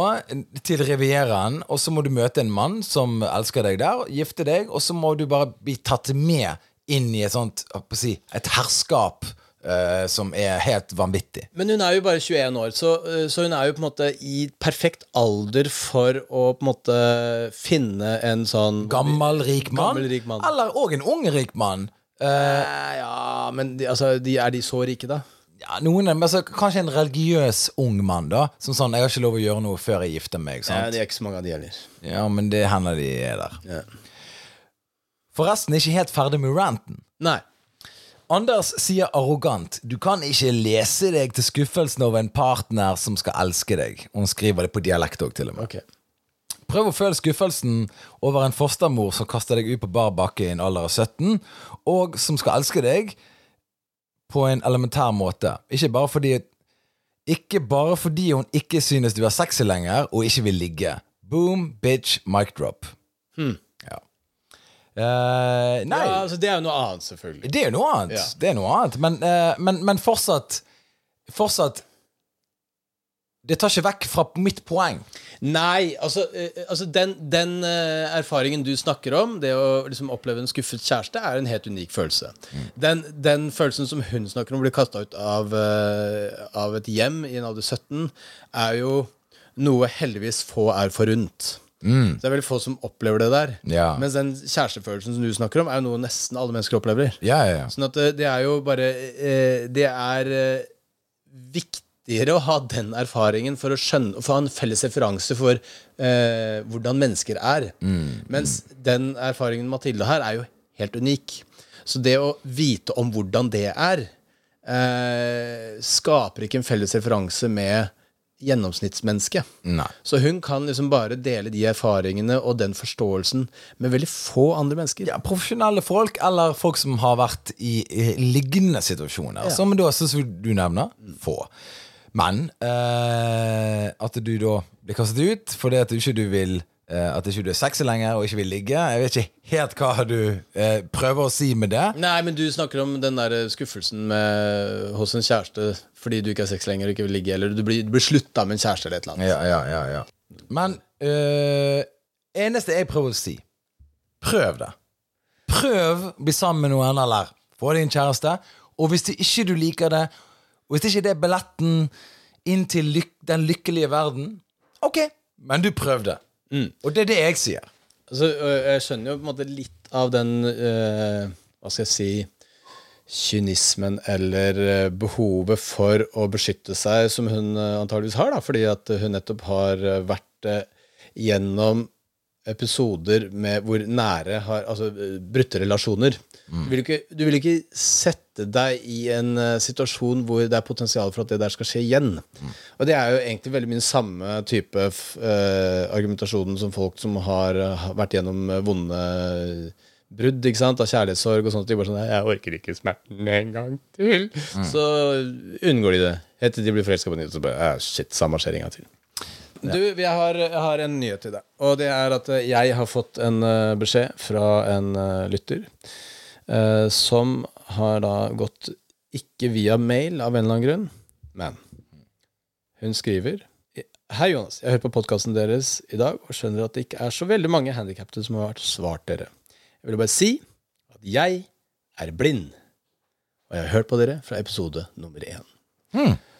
til Rivieraen, og så må du møte en mann som elsker deg der, gifte deg, og så må du bare bli tatt med inn i et sånt skal si, et herskap Uh, som er helt vanvittig. Men hun er jo bare 21 år, så, eh, så hun er jo på en måte i perfekt alder for å på en måte finne en sånn Gammel, rik mann, Gammel, rik mann. eller òg en ung, rik mann. Eh, Eh, Ja, men de, altså, de, er de så rike, da? ja, noen, men altså, kanskje en religiøs ung mann, da. Som sånn 'Jeg har ikke lov å gjøre noe før jeg gifter meg'. Ja, det er ikke så mange av de heller. Ja, men det hender de er der. Ja. Forresten ikke helt ferdig med ranten. Nei. Anders sier arrogant Du kan ikke lese deg til skuffelsen over en partner som skal elske deg. Hun skriver det på dialekt òg, til og med. Ok. Prøv å føle skuffelsen over en fostermor som kaster deg ut på bar bakke i en alder av 17, og som skal elske deg. på en elementær måte. Ikke bare fordi Ikke bare fordi hun ikke synes du er sexy lenger og ikke vil ligge. Boom, bitch, mic drop. Ja. Eh, nei, Ja, altså, det er jo noe annet, selvfølgelig. det er jo noe annet. Ja. Det er noe annet. Men, uh, men, men fortsatt Fortsatt Det tar ikke vekk fra mitt poeng. Nei, altså, uh, altså den, den erfaringen du snakker om, det å liksom oppleve en skuffet kjæreste, er en helt unik følelse. Den, den følelsen som hun snakker om, blir bli kasta ut av, av et hjem i en alder 17, er jo noe heldigvis få er forunt. Så det er veldig få som opplever det der. Ja. Mens den kjærestefølelsen som du snakker om, er jo noe nesten alle mennesker opplever. Ja, ja, ja. Sånn at det, det er jo bare eh, Det er eh, viktigere å ha den erfaringen for å skjønne For å ha en felles referanse for eh, hvordan mennesker er. Mens den erfaringen Mathilde har, er jo helt unik. Så det å vite om hvordan det er, eh, skaper ikke en felles referanse med gjennomsnittsmennesket. Nei. Så hun kan liksom bare dele de erfaringene og den forståelsen med veldig få andre mennesker. Ja, profesjonelle folk, eller folk som har vært i, i lignende situasjoner. Som da, som du nevner, få. Men eh, at du da blir kastet ut fordi at du ikke du vil At ikke du er sexy lenger og ikke vil ligge. Jeg vet ikke helt hva du eh, prøver å si med det. Nei, men du snakker om den der skuffelsen med, hos en kjæreste fordi du ikke er sex lenger og ikke vil ligge, eller du blir, du blir slutta med en kjæreste eller et eller annet. Ja, ja, ja, ja. Men øh, eneste jeg prøver å si Prøv det. Prøv å bli sammen med noen, eller få deg en kjæreste. Og hvis det ikke du liker det, og hvis det ikke det er billetten inn til lyk den lykkelige verden, ok, men du prøvde. Og det er det jeg sier. Altså, jeg skjønner jo på en måte litt av den øh, Hva skal jeg si kynismen eller øh, behovet for å beskytte seg, som hun antageligvis har, da, fordi at hun nettopp har vært øh, gjennom episoder med hvor nære har Altså brutte relasjoner. Du, vil ikke, du vil ikke sette deg i en uh, situasjon hvor det er potensial for at det der skal skje igjen. Og det er jo egentlig veldig mye samme type f- øh, argumentasjonen som folk som har uh, vært gjennom vonde brudd ikke sant, av kjærlighetssorg og sånt. De bare sånn 'Jeg orker ikke smerten en gang til.' Så unngår de det. Helt til de blir forelska på nytt. Så bare «Ah, Shit, samme skjer en gang til. Du, jeg har, jeg har en nyhet til deg. Og det er at eh, jeg har fått en eh, beskjed fra en eh, lytter eh, som har da gått ikke via mail av en eller annen grunn, men hun skriver Hei, Jonas. Jeg hører på podkasten deres i dag og skjønner at det ikke er så veldig mange handikappede som har vært svart dere. Jeg vil bare si at jeg er blind, og jeg har hørt på dere fra episode nummer én.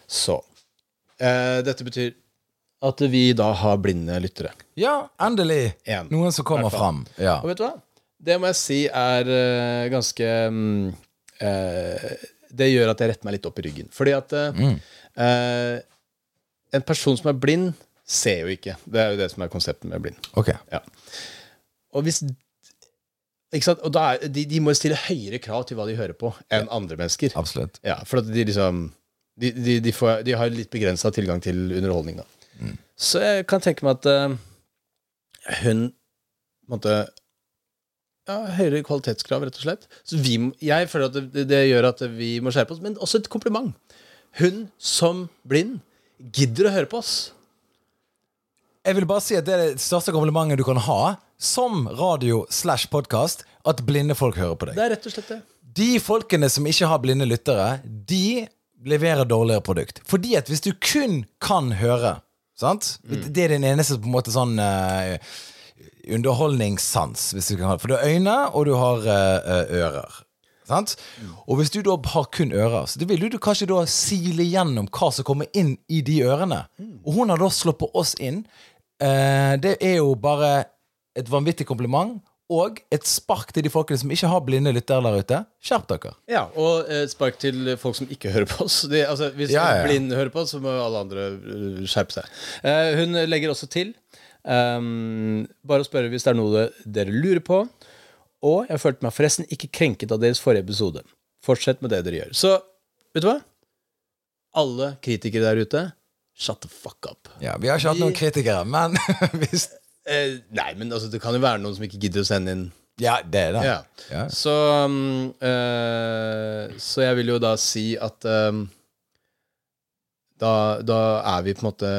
Så eh, dette betyr at vi da har blinde lyttere. Ja, endelig. En. Noen som kommer fram. Ja. Og vet du hva? Det må jeg si er uh, ganske um, uh, Det gjør at jeg retter meg litt opp i ryggen. Fordi at eh, eh, en person som er blind, ser jo ikke. Det er jo det som er konseptet med blind. Ok. Ja. Og hvis? Og da er, de, de må stille høyere krav til hva de hører på, enn andre mennesker. Absolutt. Ja, for de liksom De, de, de, får, de har litt begrensa tilgang til underholdning, da. Så jeg kan tenke meg at uh, hun på en måte ja, Høyere kvalitetskrav, rett og slett. Så vi, jeg føler at det, det gjør at vi må skjerpe oss, men også et kompliment. Hun som blind gidder å høre på oss. Jeg vil bare si at det er det største komplimentet du kan ha som radio slash podkast, at blinde folk hører på deg. Det er rett og slett det. De folkene som ikke har blinde lyttere, de leverer dårligere produkt. Fordi at hvis du kun kan høre, sant? Det er den eneste på en måte sånn uh, underholdningssans, hvis du kan ha det. For du har øyne, og du har eh, ører. Sant? Og hvis du da har kun ører, så vil du kanskje da sile gjennom hva som kommer inn i de ørene. Og hun har da slått på oss inn. Uh, det er jo bare et vanvittig kompliment. Og et spark til de folkene som ikke har blinde lyttere der ute. Skjerp dere. Ja, og et spark til folk som ikke hører på oss. [laughs] De, altså, hvis Ja, ja, blind hører på oss, så må alle andre uh, skjerpe seg. Uh, hun legger også til um, Bare å spørre hvis det er noe dere lurer på. Og jeg følte meg forresten ikke krenket av deres forrige episode. Fortsett med det dere gjør. Så, vet du hva? Alle kritikere der ute, shut the fuck up. Ja, Vi har ikke hatt noen kritikere, men [laughs] hvis Eh, nei, men altså, det kan jo være noen som ikke gidder å sende inn Ja, det er det. Ja. Ja. Så, um, eh, så jeg vil jo da si at um, da, da er vi på en måte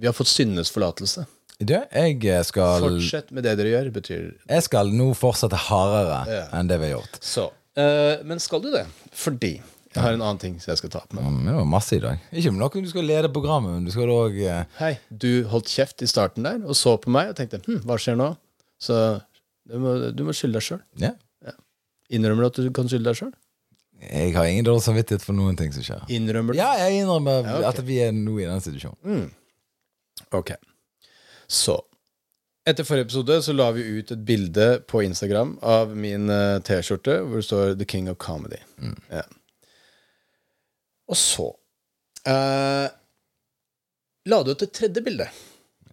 Vi har fått syndenes forlatelse. Du, jeg skal Fortsett med det dere gjør, betyr Jeg skal nå fortsette hardere Ja. enn det vi har gjort. Så. eh, men skal du det? Fordi jeg har en annen ting som jeg skal ta opp med. Mm, Det var masse i dag. Ikke noe du skal lede programmet, men du skal òg Hei, du holdt kjeft i starten der og så på meg og tenkte hm, hva skjer nå? Så du må, du må skylde deg sjøl. Ja. Innrømmer du at du kan skylde deg sjøl? Jeg har ingen dårlig samvittighet for noen ting som skjer. Innrømmer du? Ja, jeg innrømmer Ja, ok. at vi er nå i den situasjonen. Ok. Så Etter forrige episode så la vi ut et bilde på Instagram av min eh, T-skjorte hvor det står 'The King of Comedy'. Ja. Og så eh, la du ut et tredje bilde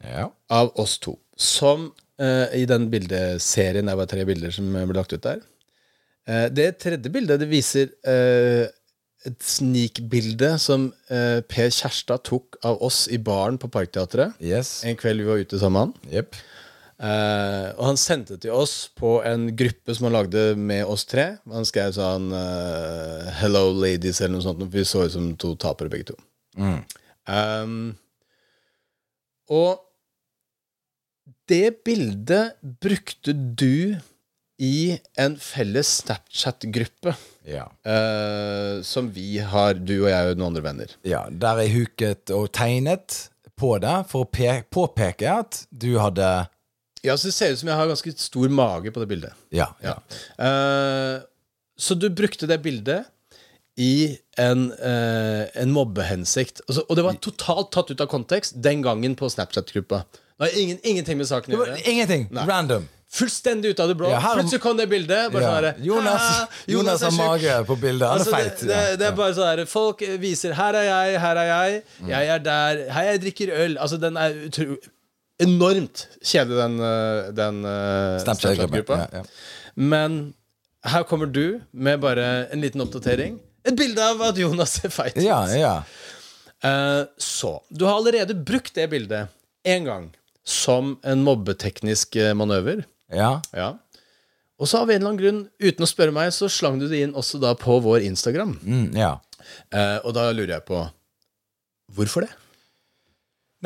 Ja. av oss to, som eh, i den bildeserien Det var tre bilder som ble lagt ut der. Eh, det tredje bildet det viser eh, et snikbilde som eh, Per Kjærstad tok av oss i baren på Parkteatret Yes. en kveld vi var ute sammen. Jepp. Eh, og han sendte til oss på en gruppe som han lagde med oss tre. Han skrev sånn uh, 'Hello, ladies', eller noe sånt. For vi så ut som to tapere, begge to. Um, og det bildet brukte du i en felles Snapchat-gruppe. Ja. uh, som vi har, du og jeg og noen andre venner. ja. Der jeg huket og tegnet på det for å påpeke at du hadde Ja, så Det ser ut som jeg har ganske stor mage på det bildet. Ja. ja. Uh, så du brukte det bildet i en, uh, en mobbehensikt. Altså, og det var totalt tatt ut av kontekst den gangen på Snapchat-gruppa. Det har ingen, ingenting med saken å gjøre. ingenting. Random. Fullstendig ut av det blå. Ja, her- Plutselig kom det bildet. Bare Ja. sånn her, Jonas, «Hæ? Jonas har mage på bildet. Han er Altså, feit. det, det, det er bare sånn her Folk viser 'her er jeg, her er jeg'. 'jeg er der', 'hei, jeg drikker øl'. Altså, den er enormt kjedelig, den, øh, den øh, Snapchat-gruppa. Ja, ja. Men her kommer du med bare en liten oppdatering. Et bilde av at Jonas er feit. Ja, ja. Uh, så Du har allerede brukt det bildet én gang som en mobbeteknisk eh, manøver. ja. Ja. Og så av en eller annen grunn, uten å spørre meg, så slang du det inn også da på vår Instagram. Mm, ja. Uh, og da lurer jeg på Hvorfor det?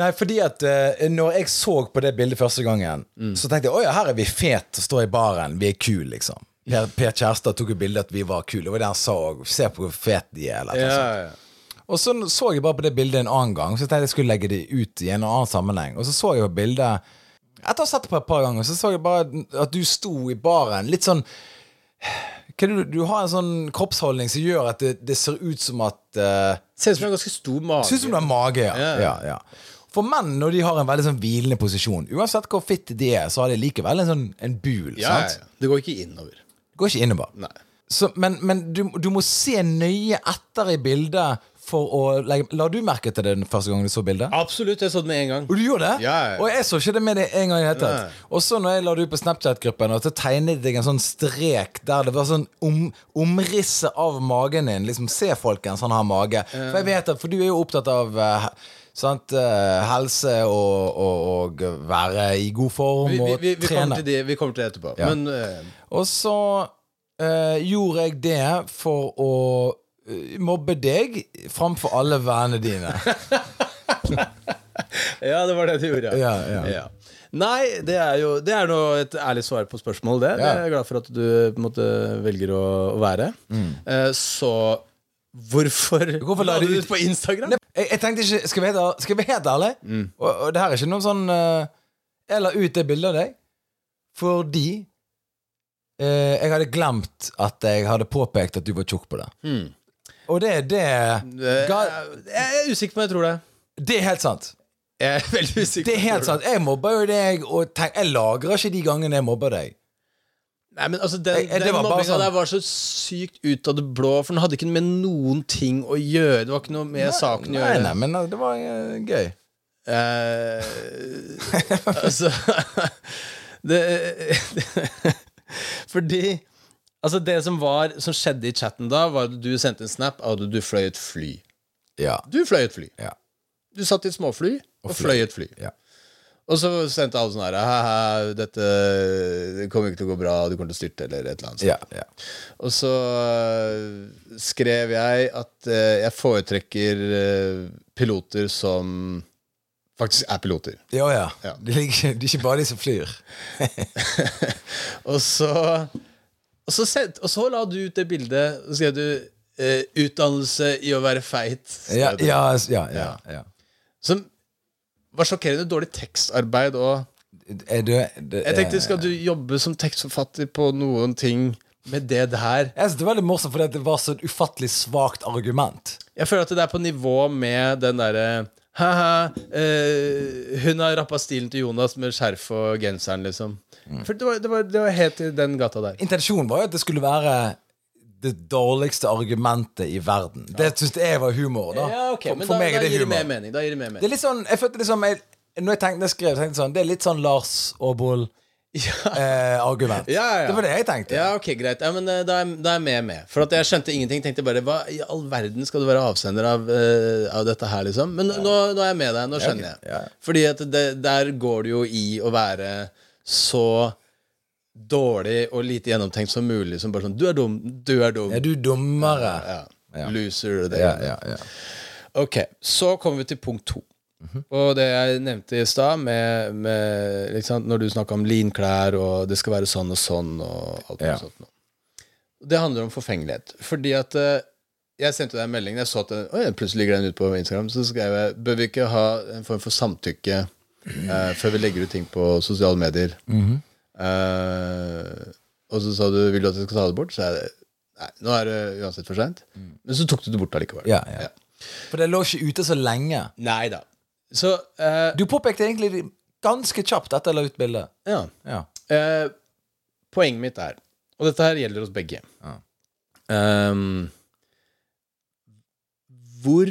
Nei, fordi at uh, når jeg så på det bildet første gangen, så tenkte jeg oi, her er vi fet og står i baren. Vi er kule, liksom. Per, per Kjærstad tok et bilde at vi var kule. Det var det han sa òg. Se på hvor fet de er. Eller, ja, ja. Og så så jeg bare på det bildet en annen gang, så jeg tenkte jeg skulle legge det ut i en annen sammenheng. Og så så jeg på bildet Etter å ha sett det på et par ganger, så så jeg bare at du sto i baren litt sånn [sighs] du, du har en sånn kroppsholdning som gjør at det, det ser ut som at uh, Ser ut som en ganske stor mage. Ser ut som du har mage, ja. Ja. ja, ja. For menn, når de har en veldig sånn hvilende posisjon, uansett hvor fitte de er, så har de likevel en sånn en bul. ja, sant? ja. Det går ikke innover. Det går ikke innover. Nei. Så, men men du, du må se nøye etter i bildet for å legge La du merke til det den første gangen du så bildet? Absolutt. Jeg så det med en gang. Og du gjorde det? Ja, ja. Og jeg så ikke det med det en gang i det hele tatt. Og så når jeg la det ut på Snapchat-gruppen, og så tegnet jeg en sånn strek der det var sånn om, omrisset av magen din. Liksom, se folkens, han har mage. For jeg vet at, for du er jo opptatt av eh, sant, eh, helse og, og, og være i god form Vi, vi, vi, vi, trene. kommer det, vi kommer til det etterpå. Ja. Men uh... Og så uh, gjorde jeg det for å mobbe deg framfor alle vennene dine. [laughs] Ja, det var det du gjorde. Ja, ja. Nei, det er jo Det er et ærlig svar på spørsmål, det. Det er jeg glad for at du måte velger å, å være. Eh, så hvorfor, Mm. Hvorfor la du ut på Instagram? Jeg, jeg tenkte ikke Skal vi ærlig- skal vi helt ærlig? Og, og det her er ikke noe sånn uh, Jeg la ut det bildet av deg fordi uh, jeg hadde glemt at jeg hadde påpekt at du var tjukk på det. Og det, det, Eh, ga, jeg er usikker på om jeg tror det. det er helt sant. Jeg er veldig usikker. Det er helt sant. Jeg mobber jo deg, og tenk, jeg lagrer ikke de gangene jeg mobber deg. Nei, men altså Den, Jeg- jeg- den mobbinga sånn- der var så sykt ut av det blå, for den hadde ikke med noen ting å gjøre. Det var ikke noe med saken å gjøre. nei, men eh, det var uh, gøy. Uh, [laughs] altså [laughs] det, [laughs] Fordi Altså Det som var Som skjedde i chatten da, var at du sendte en snap av at du fløy et fly. Ja. Du fløy et fly. Ja. Du satt i et småfly og fløy et fly. ja. Og så sendte alle sånn her «Haha, Dette kommer ikke til å gå bra, du kommer til å styrte, eller et eller annet. Ja, ja. Og så øh, skrev jeg at øh, jeg foretrekker øh, piloter som faktisk er piloter. Ja, ja. Ja. Det, er ikke, bare de som flyr. [laughs] Og så Og så, send, og så la du ut det bildet, og skrev du eh, 'utdannelse i å være feit'. Ja, ja, ja, ja, ja. Som var sjokkerende dårlig tekstarbeid og Er du, det, Jeg tenkte, skal du jobbe som tekstforfatter på noen ting med det der? Jeg synes det er veldig morsomt fordi det var så et ufattelig svakt argument. Jeg føler at det er på nivå med den derre Ha-ha, eh, hun har rappa stilen til Jonas med skjerf og genseren, liksom. For det var, det, var, det var helt i den gata der. Intensjonen var jo at det skulle være det dårligste argumentet i verden. Det syns jeg var humor. da Ja, ok, For, men for da, meg er det gir det mening. Da gir det mer Det er litt sånn Jeg følte liksom jeg, Når jeg tenkte jeg skrev, tenkte jeg sånn Det er litt sånn Lars Aaboll-argument. [laughs] Ja, ja, ja. Det var det jeg tenkte. Ja, ok, greit. Ja, men eh, da er, da er jeg med med. For at jeg skjønte ingenting. Tenkte bare Hva i all verden skal du være avsender av, uh, av dette her, liksom? Men nå, nå er jeg med deg. Nå skjønner jeg. Ja, ja. Fordi at det, der går det jo i å være så dårlig og lite gjennomtenkt som mulig. Som bare sånn Du er dum, du er dum. Er du dummere? Ja. Ja. Loser. Det. Ja, ja. Ok, så kommer vi til punkt to. Og det jeg nevnte i stad, med, med liksom, når du snakka om linklær, og det skal være sånn og sånn, og alt Ja. sånt. Det handler om forfengelighet. Fordi at eh, jeg sendte deg en melding Jeg så at den, oi, plutselig ligger den ute på Instagram. Så skrev jeg Bør vi ikke ha en form for samtykke eh, før vi legger ut ting på sosiale medier? Eh, og så sa du vil du at jeg skal ta det bort? Så jeg nei, nå er det uansett for seint. Men så tok du det bort allikevel. Ja, ja. For det lå ikke ute så lenge. Nei da. Så uh, Du påpekte egentlig ganske kjapt etter jeg la ut bildet. ja. Ja. Uh, poenget mitt er, og dette her gjelder oss begge Ja. um, Hvor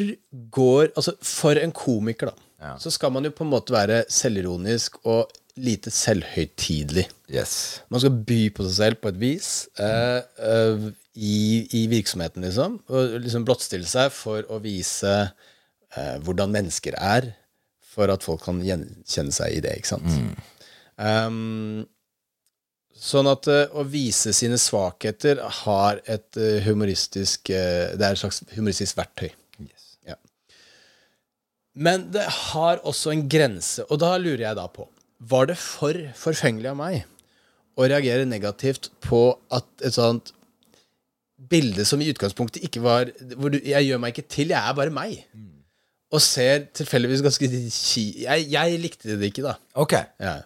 går Altså, for en komiker, da, Ja. så skal man jo på en måte være selvironisk og lite selvhøytidelig. Yes. Man skal by på seg selv på et vis eh, eh, i, i virksomheten, liksom. Og liksom blottstille seg for å vise eh, hvordan mennesker er, for at folk kan gjenkjenne seg i det, ikke sant. Um, sånn at eh, å vise sine svakheter har et eh, humoristisk Det er et slags humoristisk verktøy. yes. Ja. Men det har også en grense, og da lurer jeg da på Var det for forfengelig av meg å reagere negativt på at et sånt bilde som i utgangspunktet ikke var hvor du, Jeg gjør meg ikke til, jeg er bare meg. Og ser tilfeldigvis ganske ki... Jeg, jeg likte det ikke, da. Ok. Ja.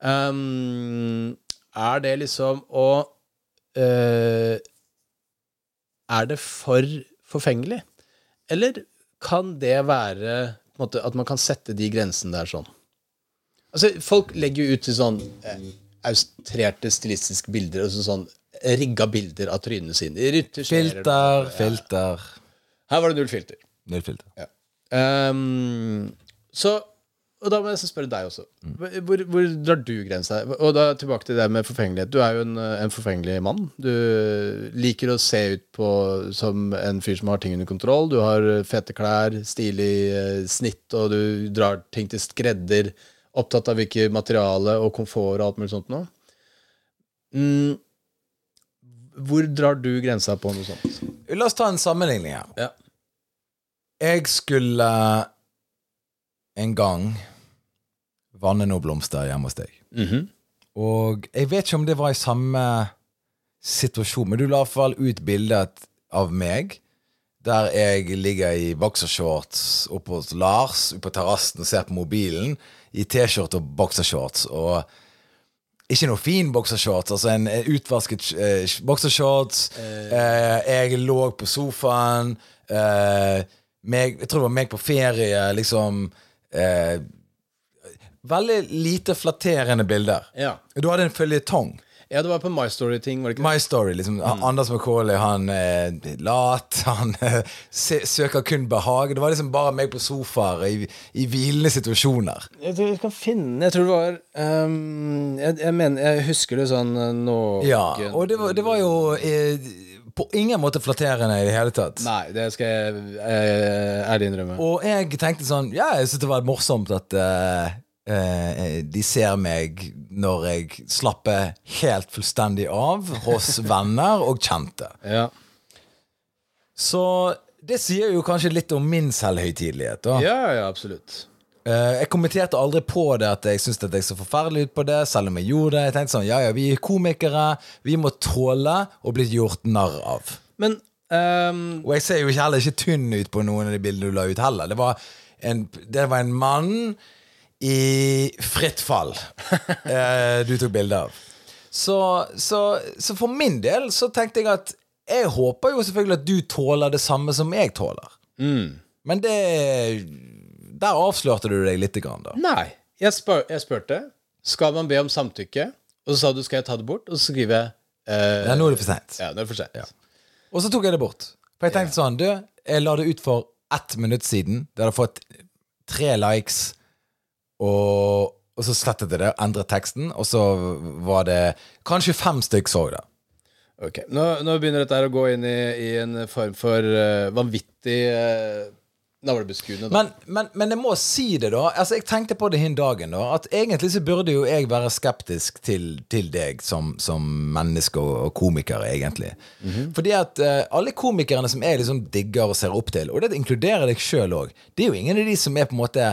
Um, er det liksom å uh, Er det for forfengelig? Eller kan det være på en måte, at man kan sette de grensene der sånn? Altså, Folk legger jo ut til sånn eh, austrerte stilistiske bilder, altså sånn rigga bilder av trynene sine. Rytter. Filter, filter. Her var det null filter. Null filter. Ja. Um, så Og da må jeg spørre deg også. Hvor, hvor drar du grensa? Og da tilbake til det med forfengelighet. Du er jo en, en forfengelig mann. Du liker å se ut på som en fyr som har ting under kontroll. Du har fete klær, stilig eh, snitt, og du drar ting til skredder. Opptatt av hvilket materiale og komfort og alt mulig sånt noe. Mm, hvor drar du grensa på noe sånt? La oss ta en sammenligning her. Ja. Jeg skulle en gang vanne noen blomster hjemme hos deg. Mhm. Og jeg vet ikke om det var i samme situasjon, men du la i hvert fall ut bilde av meg der jeg ligger i boksershorts oppe hos Lars oppe på terrassen og ser på mobilen i T-skjorte og boksershorts. Og ikke noe fin boksershorts, altså en eh, utvasket eh, boksershorts. Eh, jeg lå på sofaen. Eh, meg, jeg tror det var meg på ferie, liksom. Eh, veldig lite flatterende bilder. Ja. Du hadde en føljetong. Ja, det var på My Story-ting, var det ikke? My Story. liksom Anders McCauley, han er lat. [laughs] Han eh, søker kun behag. Det var liksom bare meg på sofaer i, i hvilende situasjoner. Jeg tror jeg kan finne Jeg tror det var um, jeg, jeg mener Jeg husker det sånn nå Ja, og det var, det var jo eh, på ingen måte flatterende i det hele tatt. Nei, det skal jeg eh, ærlig innrømme. Og jeg tenkte sånn Ja, jeg syntes det var morsomt at eh, eh, de ser meg når jeg slapper helt fullstendig av hos [laughs] venner og kjente. Ja. Så det sier jo kanskje litt om min selvhøytidelighet. da. ja, ja, absolutt. Eh, jeg kommenterte aldri på det at jeg syntes at jeg så forferdelig ut på det, selv om jeg gjorde det. Jeg tenkte sånn, ja ja, vi er komikere, vi må tåle å bli gjort narr av. Men um... Og jeg ser jo heller ikke tynn ut på noen av de bildene du la ut heller. Det var en, det var en mann i fritt fall [laughs] eh, du tok bilde av. Så, så, så for min del så tenkte jeg at jeg håper jo selvfølgelig at du tåler det samme som jeg tåler. Men det Der avslørte du deg lite grann, da. Nei. Jeg, spør, jeg spurte skal man be om samtykke, og så sa du skal jeg ta det bort, og så skriver jeg eh, Ja, nå er det for seint. Ja, nå er det for sent. Og så tok jeg det bort. For jeg tenkte sånn Du, jeg la det ut for ett minutt siden. Det hadde fått tre likes, og, og så slettet jeg det, endret teksten, og så var det Kanskje fem stykk så det. Ok, Nå, nå begynner dette her å gå inn i, i en form for uh, vanvittig uh, navlebeskuende. Men, men, men jeg må si det, da. Altså, Jeg tenkte på det hin dagen, da. At egentlig så burde jo jeg være skeptisk til, til deg som, som menneske og, og komiker, egentlig. Fordi at uh, alle komikerne som jeg liksom digger og ser opp til, og det inkluderer deg sjøl òg, det er jo ingen av de som er på en måte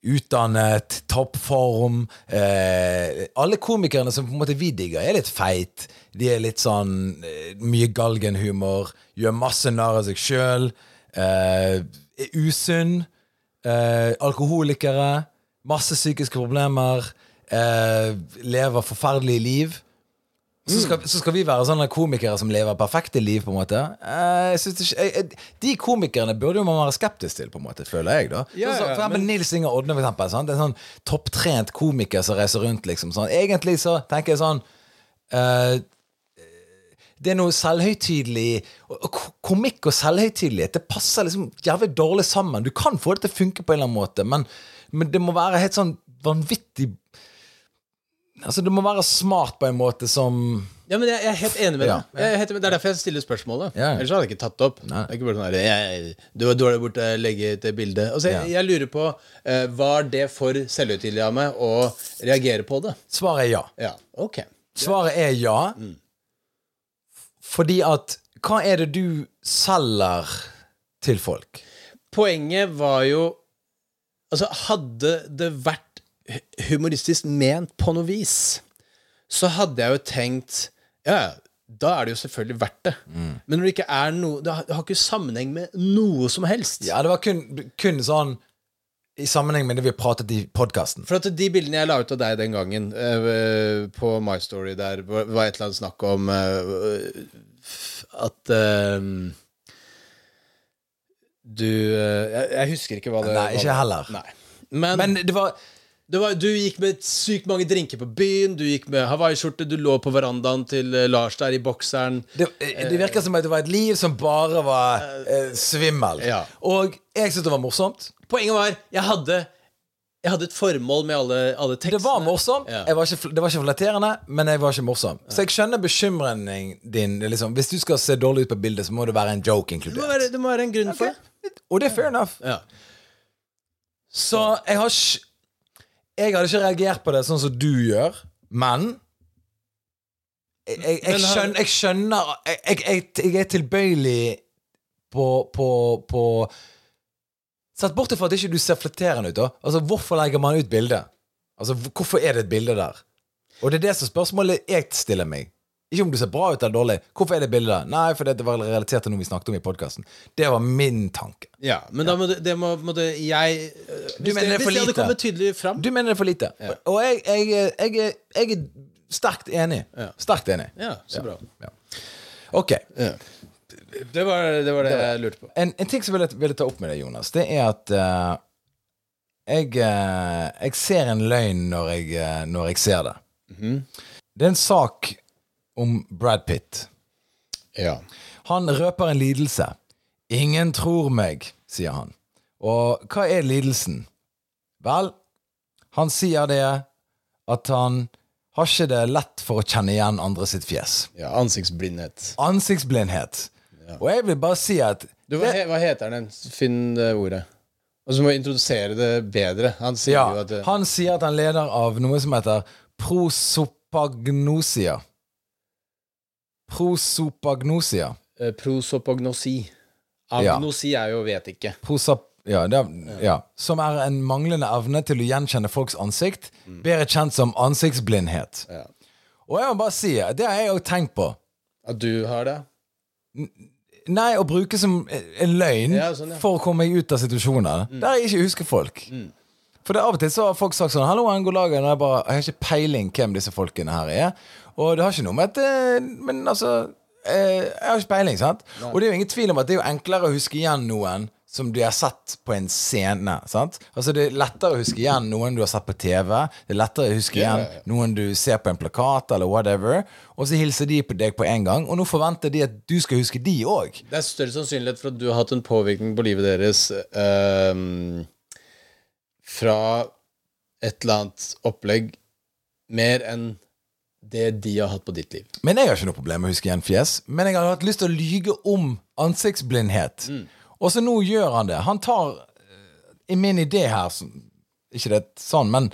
utdannet, toppform eh, Alle komikerne som på en måte vi digger, er litt feit. De er litt sånn eh, mye galgenhumor, gjør masse narr av seg sjøl. Eh, er usunn. Eh, alkoholikere. Masse psykiske problemer. Eh, lever forferdelige liv. Så skal, så skal vi være sånne komikere som lever perfekte liv, på en måte. Eh, ikke, jeg, de komikerne burde jo man være skeptisk til, på en måte, føler jeg. da Ja, Sånn ja, For eksempel Nils Inger Odne, for eksempel. Sant? Det er en sånn topptrent komiker som reiser rundt, liksom. Sånn. Egentlig så tenker jeg sånn eh, det er noe selvhøytidelig Komikk og selvhøytidelighet Det passer liksom jævlig dårlig sammen. Du kan få det til å funke på en eller annen måte, men, men det må være helt sånn vanvittig Altså Det må være smart på en måte som Ja, men jeg, jeg er helt enig med deg. Ja. Helt, det er derfor jeg stiller spørsmålet. Ja. Ellers hadde jeg ikke tatt det opp. Det er ikke bare sånn her, Du var dårlig borte, legge ut det bildet. Altså, jeg, jeg lurer på uh, Var det for selvhøytidelig av meg å reagere på det? Svaret er ja. Ja, ok. Svaret er ja. Fordi at Hva er det du selger til folk? Poenget var jo Altså, hadde det vært humoristisk ment på noe vis, så hadde jeg jo tenkt Ja, da er det jo selvfølgelig verdt det. Men når det ikke er noe Det har, det har ikke sammenheng med noe som helst. Ja, det var kun, kun sånn i sammenheng med det vi pratet i podkasten. For at de bildene jeg la ut av deg den gangen, uh, på My Story der, var et eller annet snakk om uh, at uh, Du jeg, jeg husker ikke hva det var. Nei, ikke heller. Nei. Men, Men det var var, du gikk med sykt mange drinker på byen, du gikk med hawaiiskjorte, du lå på verandaen til eh, Lars der i bokseren. det, det virker som at det var et liv som bare var eh, svimmel. Ja. Og jeg syntes det var morsomt. Poenget var jeg hadde, jeg hadde et formål med alle, alle tekstene. Det var morsomt. Ja. Var ikke, det var ikke flatterende, men jeg var ikke morsom. Så jeg skjønner bekymringen din. Liksom. Hvis du skal se dårlig ut på bildet, så må det være en joke det, må inkludert. være, det må være en grunn for det. Og det er fair enough. Ja. Så jeg har Jeg hadde ikke reagert på det sånn som du gjør, men jeg, jeg, jeg, skjønner, jeg skjønner jeg, er tilbøyelig på, på, på Sett bort fra at ikke du ser flatterende ut. da Altså Hvorfor legger man ut bilde? Altså Hvorfor er det et bilde der? Og det er det som spørsmålet jeg stiller meg. Ikke om du ser bra ut eller dårlig. Hvorfor er det bildet der? Nei, for det var relatert til noe vi snakket om i podkasten. Det var min tanke. Ja, men da må det, det må, må det jeg Hvis, Hvis, mener det hvis det hadde kommet tydelig fram Du mener det er for lite. Og jeg, jeg, jeg, jeg, er sterkt enig. Sterkt enig. Ja, så bra. Ja. Ok. Det var det, var det jeg lurte på. En, en ting som jeg ville, ville ta opp med deg, Jonas, det er at uh, jeg, uh, jeg ser en løgn når jeg, uh, når jeg ser det. Det er en sak om Brad Pitt. Ja. Han røper en lidelse. 'Ingen tror meg', sier han. Og hva er lidelsen? Vel, han sier det at han har ikke det lett for å kjenne igjen andre sitt fjes. ja ansiktsblindhet. Ansiktsblindhet. Og jeg vil bare si at Du, hva, hva heter den? Finn det ordet. Og så må vi introdusere det bedre. Han sier Ja, jo at det, han sier at han er leder av noe som heter prosopagnosia. Prosopagnosia. eh, prosopagnosi. Agnosi er jo 'vet ikke'. Prosop... Ja, det ja. Som er en manglende evne til å gjenkjenne folks ansikt, bedre kjent som ansiktsblindhet. Ja. Og jeg må bare si, det har jeg òg tenkt på. At du har det? Nei, å bruke som en løgn Ja, sånn, ja. for å komme meg ut av situasjoner der jeg ikke husker folk. For det av og til så har folk sagt sånn 'Hallo, en god dag', og jeg bare Jeg har ikke peiling hvem disse folkene her er. Og det har ikke noe med at eh, Men altså eh, Jeg har ikke peiling, sant? Og det er jo ingen tvil om at det er jo enklere å huske igjen noen som du har sett på en scene. sant? Altså Det er lettere å huske igjen noen du har sett på TV. Det er lettere å huske igjen noen du ser på en plakat, eller whatever. Og så hilser de på deg på en gang, og nå forventer de at du skal huske de òg. Det er større sannsynlighet for at du har hatt en påvirkning på livet deres um, fra et eller annet opplegg mer enn det de har hatt på ditt liv. Men jeg har ikke noe problem med å huske igjen fjes. Men jeg har hatt lyst til å lyge om ansiktsblindhet. Mm. Og så nå gjør han det. Han tar eh, i min idé her så, Ikke det sånn, men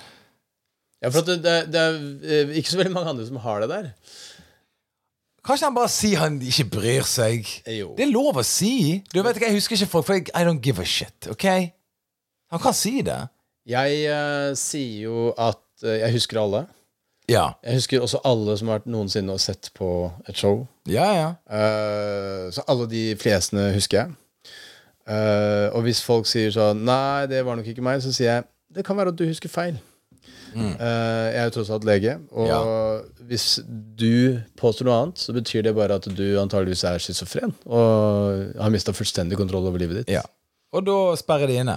Ja, for det, det, det er eh, ikke så veldig mange andre som har det der. kanskje han bare sier han ikke bryr seg. Jo. Det er lov å si. Du vet ikke, Jeg husker ikke folk, for jeg, I don't give a shit. Ok? Han kan si det. Jeg uh, sier jo at uh, jeg husker alle. Ja. Jeg husker også alle som har vært noensinne og sett på et show. Ja, ja. Uh, så alle de flesene husker jeg. Uh, og hvis folk sier sånn Nei, det var nok ikke meg, så sier jeg det kan være at du husker feil. Eh, jeg er jo tross alt lege, og Ja. hvis du påstår noe annet, så betyr det bare at du antageligvis er schizofren og har mista fullstendig kontroll over livet ditt. Ja. Og da sperrer de inne.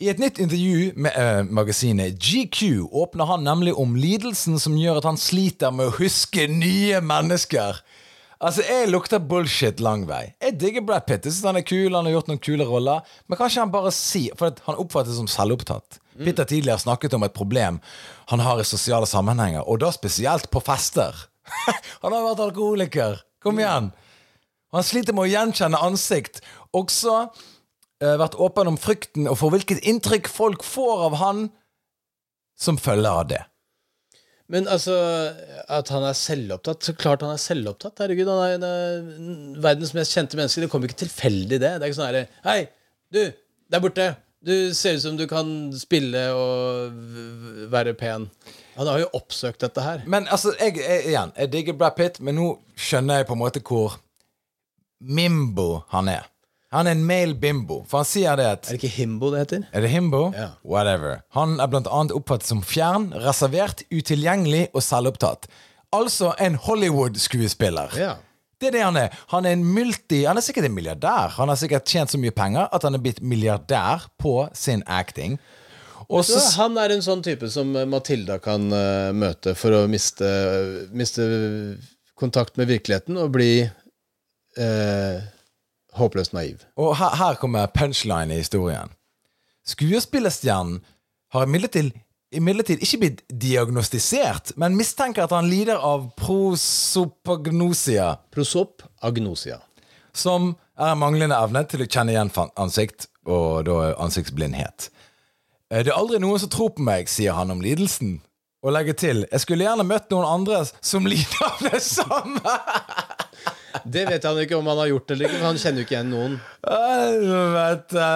I et nytt intervju med eh, magasinet GQ åpner han nemlig om lidelsen som gjør at han sliter med å huske nye mennesker. Altså, Jeg lukter bullshit lang vei. Jeg digger Brad Pitt. Jeg synes Han er kul, han har gjort noen kule roller. Men kanskje han bare sier For han oppfattes som selvopptatt. Pitt har tidligere snakket om et problem han har i sosiale sammenhenger, og da spesielt på fester. [laughs] han har vært alkoholiker. Kom igjen. Han sliter med å gjenkjenne ansikt. Også vært åpen om frykten og for hvilket inntrykk folk får av han som følger av det. Men altså, at han er selvopptatt Så klart han er selvopptatt. Herregud, han er verdens mest kjente menneske. Det kommer ikke tilfeldig, det. Det er ikke sånn herre Hei, du, der borte. Du ser ut som du kan spille og være pen. Han har jo oppsøkt dette her. Men altså, jeg, jeg, igjen, jeg digger Brad Pitt, men nå skjønner jeg på en måte hvor mimbo han er. Han er en male bimbo, for han sier det at Er det ikke himbo det heter? Er det himbo? Ja. Whatever. Han er blant annet oppfattet som fjern, reservert, utilgjengelig og selvopptatt. Altså en Hollywood-skuespiller. Ja. Det er det han er. Han er en multi... Han er sikkert en milliardær. Han har sikkert tjent så mye penger at han er blitt milliardær på sin acting. Og så Så han er en sånn type som eh, Matilda kan uh, møte for å miste, miste kontakt med virkeligheten og bli eh, håpløst naiv. Og her, her kommer punchline i historien. Skuespillerstjernen har imidlertid, imidlertid ikke blitt diagnostisert, men mistenker at han lider av prosopagnosia, Prosopagnosia. som er en manglende evne til å kjenne igjen ansikt, og da ansiktsblindhet. Eh, Det er aldri noen som tror på meg, sier han om lidelsen. Og legger til jeg skulle gjerne møtt noen andre som [laughs] lider av det samme. Det vet han ikke om han har gjort eller ikke, for han kjenner jo ikke igjen noen. Helvete.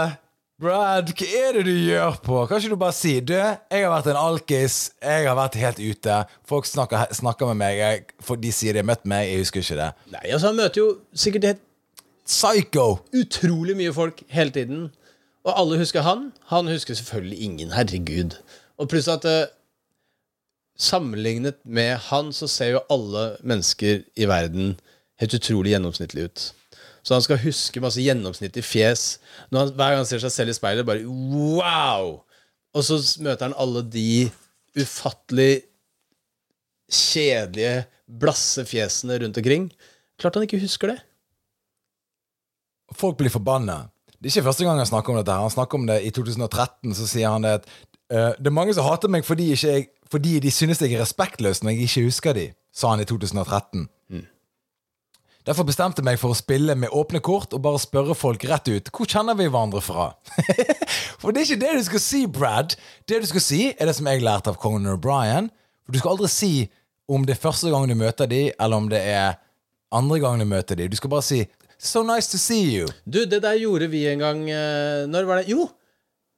Brad, hva er det du gjør på? Kan ikke du bare si Du, jeg har vært en alkis. Jeg har vært helt ute. Folk snakker, snakker med meg. Jeg, for de sier de har møtt meg. Jeg husker ikke det. Nei, altså Han møter jo sikkert helt Psycho! utrolig mye folk hele tiden. Og alle husker han. Han husker selvfølgelig ingen. Herregud. Og pluss at uh, sammenlignet med han, så ser jo alle mennesker i verden helt utrolig gjennomsnittlig ut. Så han skal huske masse gjennomsnittlig fjes. Han, hver gang han ser seg selv i speilet, bare wow! Og så møter han alle de ufattelig kjedelige, blasse fjesene rundt omkring. Klart han ikke husker det. Folk blir forbanna. Det er ikke første gang han snakker om dette. Han snakker om det i 2013. Så sier han det at uh, det er mange som hater meg fordi, jeg, fordi de synes jeg er respektløs når jeg ikke husker de, sa han i 2013. Derfor bestemte jeg meg for å spille med åpne kort og bare spørre folk rett ut hvor kjenner vi hverandre fra. [laughs] for det er ikke det du skal si, Brad. Det du skal si, er det som jeg lærte av Conan O'Brien. For du skal aldri si om det er første gang du møter dem, eller om det er andre gang du møter dem. Du skal bare si 'So nice to see you'. Du, det der gjorde vi en gang eh, Når var det? Jo,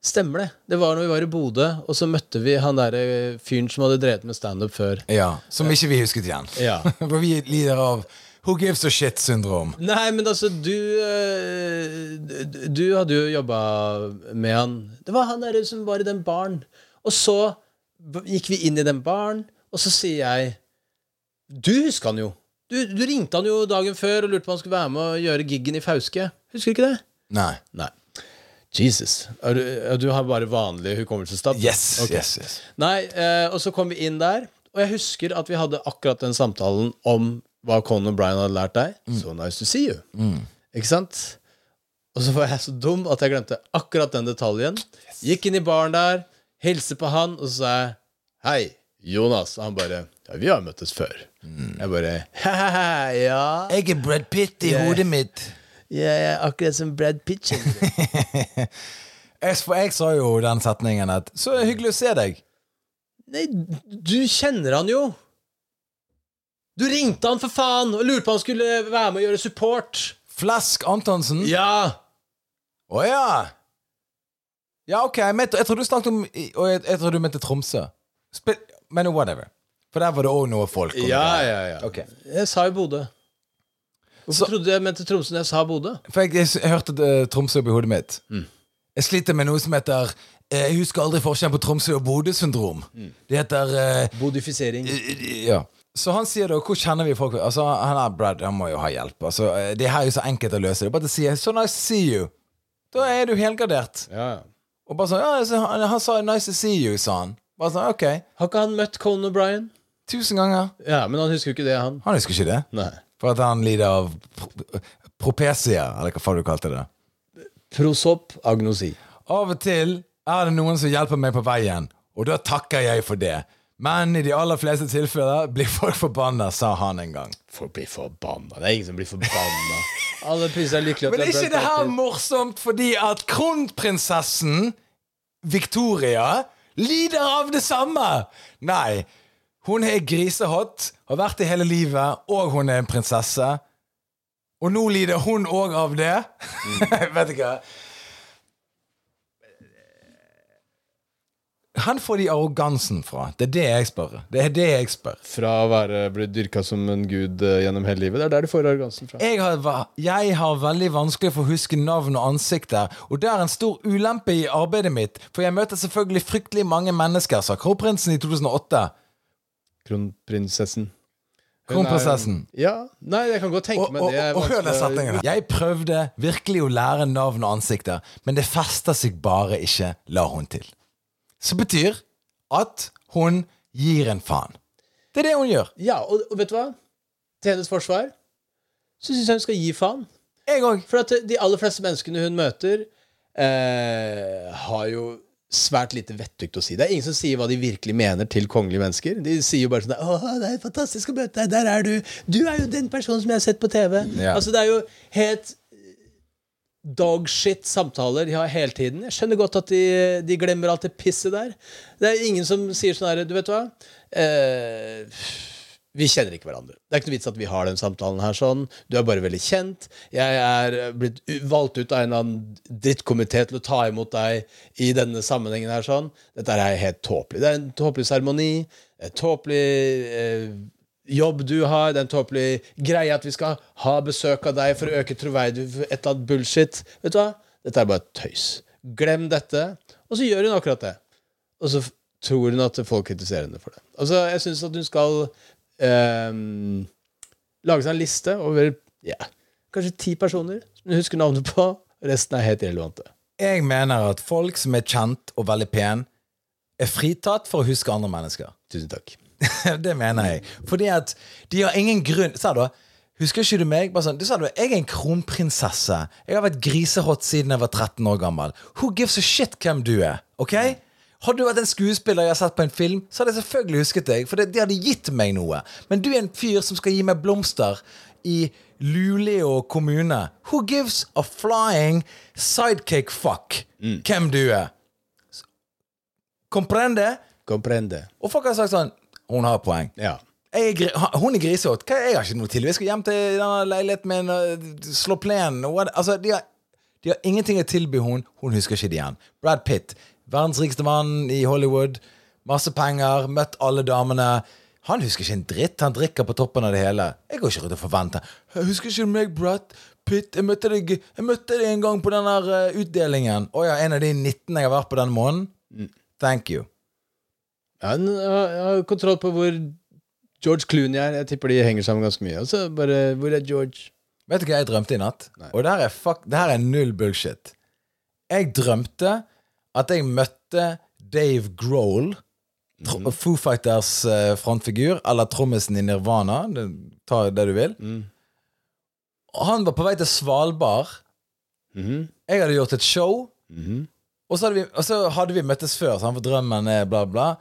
stemmer det. Det var når vi var i Bodø, og så møtte vi han derre fyren som hadde drevet med standup før. Ja, Som ikke vi husket igjen. Ja. [laughs] For vi lider av Who gives a shit-syndrom. Nei, men altså, du eh, Du, hadde jo jobba med han. Det var han derre som var i den baren. Og så gikk vi inn i den baren, og så sier jeg Du husker han jo. Du, du ringte han jo dagen før og lurte på om han skulle være med og gjøre giggen i Fauske. Husker du ikke det? Nei. Nei. Jesus. Du, du har bare vanlig hukommelsestap? Yes, okay. yes, yes. Nei, eh, og så kom vi inn der, og jeg husker at vi hadde akkurat den samtalen om hva Conan Bryan hadde lært deg. So nice to see you. Ikke sant? Og så var jeg så dum at jeg glemte akkurat den detaljen. Gikk inn i baren der, hilste på han, og så sa jeg Hei, Jonas. Og han bare Ja, vi har møttes før. Jeg bare Haha, ja. Jeg er Brad Pitt i Yeah. hodet mitt. Jeg er akkurat som Brad Pitt. [laughs] For jeg sa jo den setningen at 'Så hyggelig å se deg'. Nei, du kjenner han jo. Du ringte han for faen og lurte på om han skulle være med og gjøre support. Flask Antonsen. Å Ja! ja. Ja, ok. Men jeg, jeg tror du snakket om Og jeg, jeg tror du mente Tromsø. Spill, men whatever. For der var det òg noe folk. Ja, greier. ja, ja. Ok. Jeg sa jo Bodø. Hvorfor Så- trodde du jeg mente Tromsø når jeg sa Bodø? For jeg, jeg, hørte det, Tromsø oppi hodet mitt. Mm. Jeg sliter med noe som heter eh, Jeg husker aldri forskjellen på Tromsø og Bodø-syndrom. Mm. Det heter eh, Bodifisering. Ja. Så han sier da Hvor kjenner vi folk? Altså Han er Brad, han må jo ha hjelp. Altså Det her er jo så enkelt å løse. Det er bare å si 'So nice to see you'. Da er du helgardert. Ja, ja. Og bare sånn ja, så han, han sa 'nice to see you', sa han. Bare sånn, ok. Har ikke han møtt Conan O'Brien? Tusen ganger. Ja, men han husker jo ikke det, han. Han husker ikke det. Nei. For at han lider av pro propesia, eller hva faen du kalte det. Prosop agnosi. Av og til er det noen som hjelper meg på veien, og da takker jeg for det. Men i de aller fleste tilfeller blir folk forbanna, sa han en gang. Folk blir forbanna. Det er ingen som blir forbanna. [laughs] Alle priser er lykkelige. Men er ikke det her morsomt fordi at kronprinsessen Victoria lider av det samme? Nei. Hun er grisehot, har vært det hele livet, og hun er en prinsesse. Og nå lider hun òg av det. [laughs] Vet du hva? Hvor får de arrogansen fra? Det er det jeg spør. Det er det jeg spør. Fra å være blitt dyrka som en gud eh, gjennom hele livet. Det er der de får arrogansen fra. Jeg har, jeg har veldig vanskelig for å huske navn og ansikter, og det er en stor ulempe i arbeidet mitt, for jeg møter selvfølgelig fryktelig mange mennesker, sa kronprinsen i 2008. Kronprinsessen. Kronprinsessen. Ja. Nei, jeg kan godt tenke meg det. og, og hør den setningen. Jeg prøvde virkelig å lære navn og ansikter, men det fester seg bare ikke, la hun til. Som betyr at hun gir en faen. Det er det hun gjør. Ja, og, og vet du hva? Til hennes forsvar så syns jeg hun skal gi faen. Jeg òg. For at de aller fleste menneskene hun møter, eh, har jo svært lite vettugt å si. Det er ingen som sier hva de virkelig mener til kongelige mennesker. De sier jo bare sånn 'Å, det er fantastisk å møte deg. Der er du. Du er jo den personen som jeg har sett på TV.' Ja. Altså, det er jo helt dogshit samtaler de har hele tiden. Jeg skjønner godt at de, de glemmer alt det pisset der. Det er ingen som sier sånn herre, Du vet hva? Eh, vi kjenner ikke hverandre. Det er ikke noe vits at vi har den samtalen her sånn. Du er bare veldig kjent. Jeg er blitt valgt ut av en eller annen drittkomité til å ta imot deg i denne sammenhengen her sånn. Dette er helt tåpelig. Det er en tåpelig seremoni. Et tåpelig eh, jobb du har. den tåpelige greia at vi skal ha besøk av deg for å øke troverdigheten, et eller annet bullshit. Vet du hva? Dette er bare tøys. Glem dette. Og så gjør hun akkurat det. Og så tror hun at folk kritiserer henne for det. Altså, jeg syns at hun skal eh, lage seg en liste over ja, kanskje ti personer som hun husker navnet på. Resten er helt irrelevante. Jeg mener at folk som er kjent og veldig pen, er fritatt for å huske andre mennesker. Tusen takk. [laughs] det mener jeg. Fordi at de har ingen grunn Sa du Husker ikke du meg? Bare sånn, du sa du, Jeg er en kronprinsesse. Jeg har vært grisehot siden jeg var 13 år gammel. Who gives a shit hvem du er? Ok? Hadde du vært en skuespiller jeg har sett på en film, så hadde jeg selvfølgelig husket deg. For det, de hadde gitt meg noe. Men du er en fyr som skal gi meg blomster i Luleå kommune. Who gives a flying sidekick fuck hvem du er? Comprende? Comprende. Og folk har sagt sånn Hun har poeng. Ja. Jeg hun er grisete. Jeg har ikke noe til. Vi skal hjem til denne leiligheten min og slå plenen. Altså, de har, de har ingenting å tilby hun. Hun husker ikke det igjen. Brad Pitt, verdens rikeste mann i Hollywood. Masse penger, møtt alle damene. Han husker ikke en dritt. Han drikker på toppen av det hele. Jeg går ikke rundt og forventer. Jeg husker ikke meg, Brad Pitt. Jeg møtte deg, jeg møtte deg en gang på den der eh, utdelingen. Å ja, en av de 19 jeg har vært på den måneden. Thank you. Han har har kontroll på hvor George Clooney er. Jeg tipper de henger sammen ganske mye. Og så bare Hvor er George? Vet du hva jeg drømte i natt? Og det her er, fuck, det her er null bullshit. Jeg drømte at jeg møtte Dave Grohl, tro- Foo Fighters eh, frontfigur, eller trommisen i Nirvana. Ta det du vil. Og han var på vei til Svalbard. Mhm. Jeg hadde gjort et show. Mhm. Og så hadde vi, så hadde vi møttes før, så han for drømmen er bla, bla.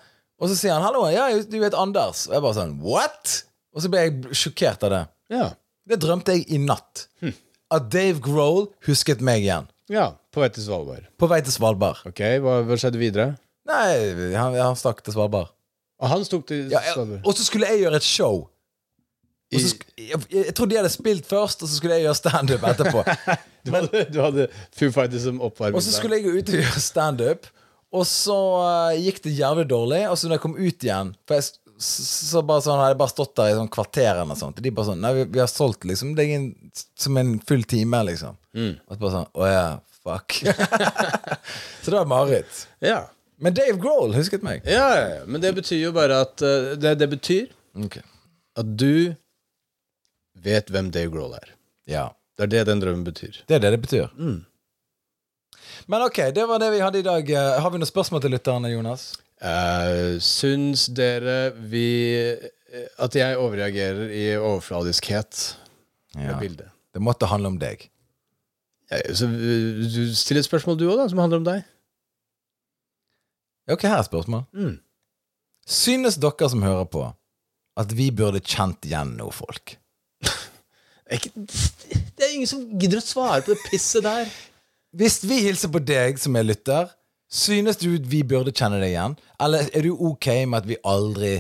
Og så sier han 'hallo, ja, du vet Anders'. Og jeg bare sånn 'what?' Og så ble jeg sjokkert av det. Ja. Det drømte jeg i natt. At Dave Grohl husket meg igjen. ja. På vei til Svalbard. På vei til Svalbard. Ok, hva, hva skjedde videre? Nei, han, han stakk til Svalbard. Og han tok til Ja, og så skulle jeg gjøre et show. Sk jeg, jeg trodde de hadde spilt først, og så skulle jeg gjøre standup etterpå. [laughs] Du hadde, du hadde Foo Fighters som oppvarming. Og så skulle jeg gå ut og gjøre standup, og så uh, gikk det jævlig dårlig. Og så når jeg kom ut igjen For jeg, så bare sånn, hadde jeg bare stått der i sånn kvarter eller sånt. De bare sånn Nei, vi, vi har solgt liksom deg inn som en full time, liksom. Og så bare sånn Å ja, fuck. [laughs] så det var mareritt. Ja. Men Dave Grohl husket meg. Ja, ja. Men det betyr jo bare at uh, det, det betyr okay. at du vet hvem Dave Grohl er. Ja. Det er det den drømmen betyr. Det er det det betyr. Men ok, det var det vi hadde i dag. Eh, Har vi noen spørsmål til lytterne, Jonas? Uh, syns dere vi eh, At jeg overreagerer i overfladiskhet med Ja. bildet? Det måtte handle om deg. Ja, så, du stiller et spørsmål du òg, som handler om deg. Ok, her er spørsmål. Mm. Synes dere som hører på, at vi burde kjent igjen noe folk? [laughs] Det det er ingen som gidder å svare på det pisset der. Hvis vi hilser på deg som er lytter, synes du vi burde kjenne deg igjen? Eller er du ok med at vi aldri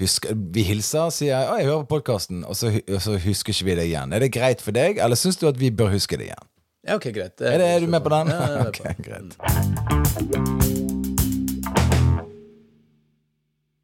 husker Vi hilser, sier 'Å, jeg hører på podkasten', og, og så husker ikke vi deg igjen. Er det greit for deg, eller syns du at vi bør huske det igjen? Ja, ok, greit. Er, det, er du med på den? Ja, jeg er med [laughs] på Ok, greit.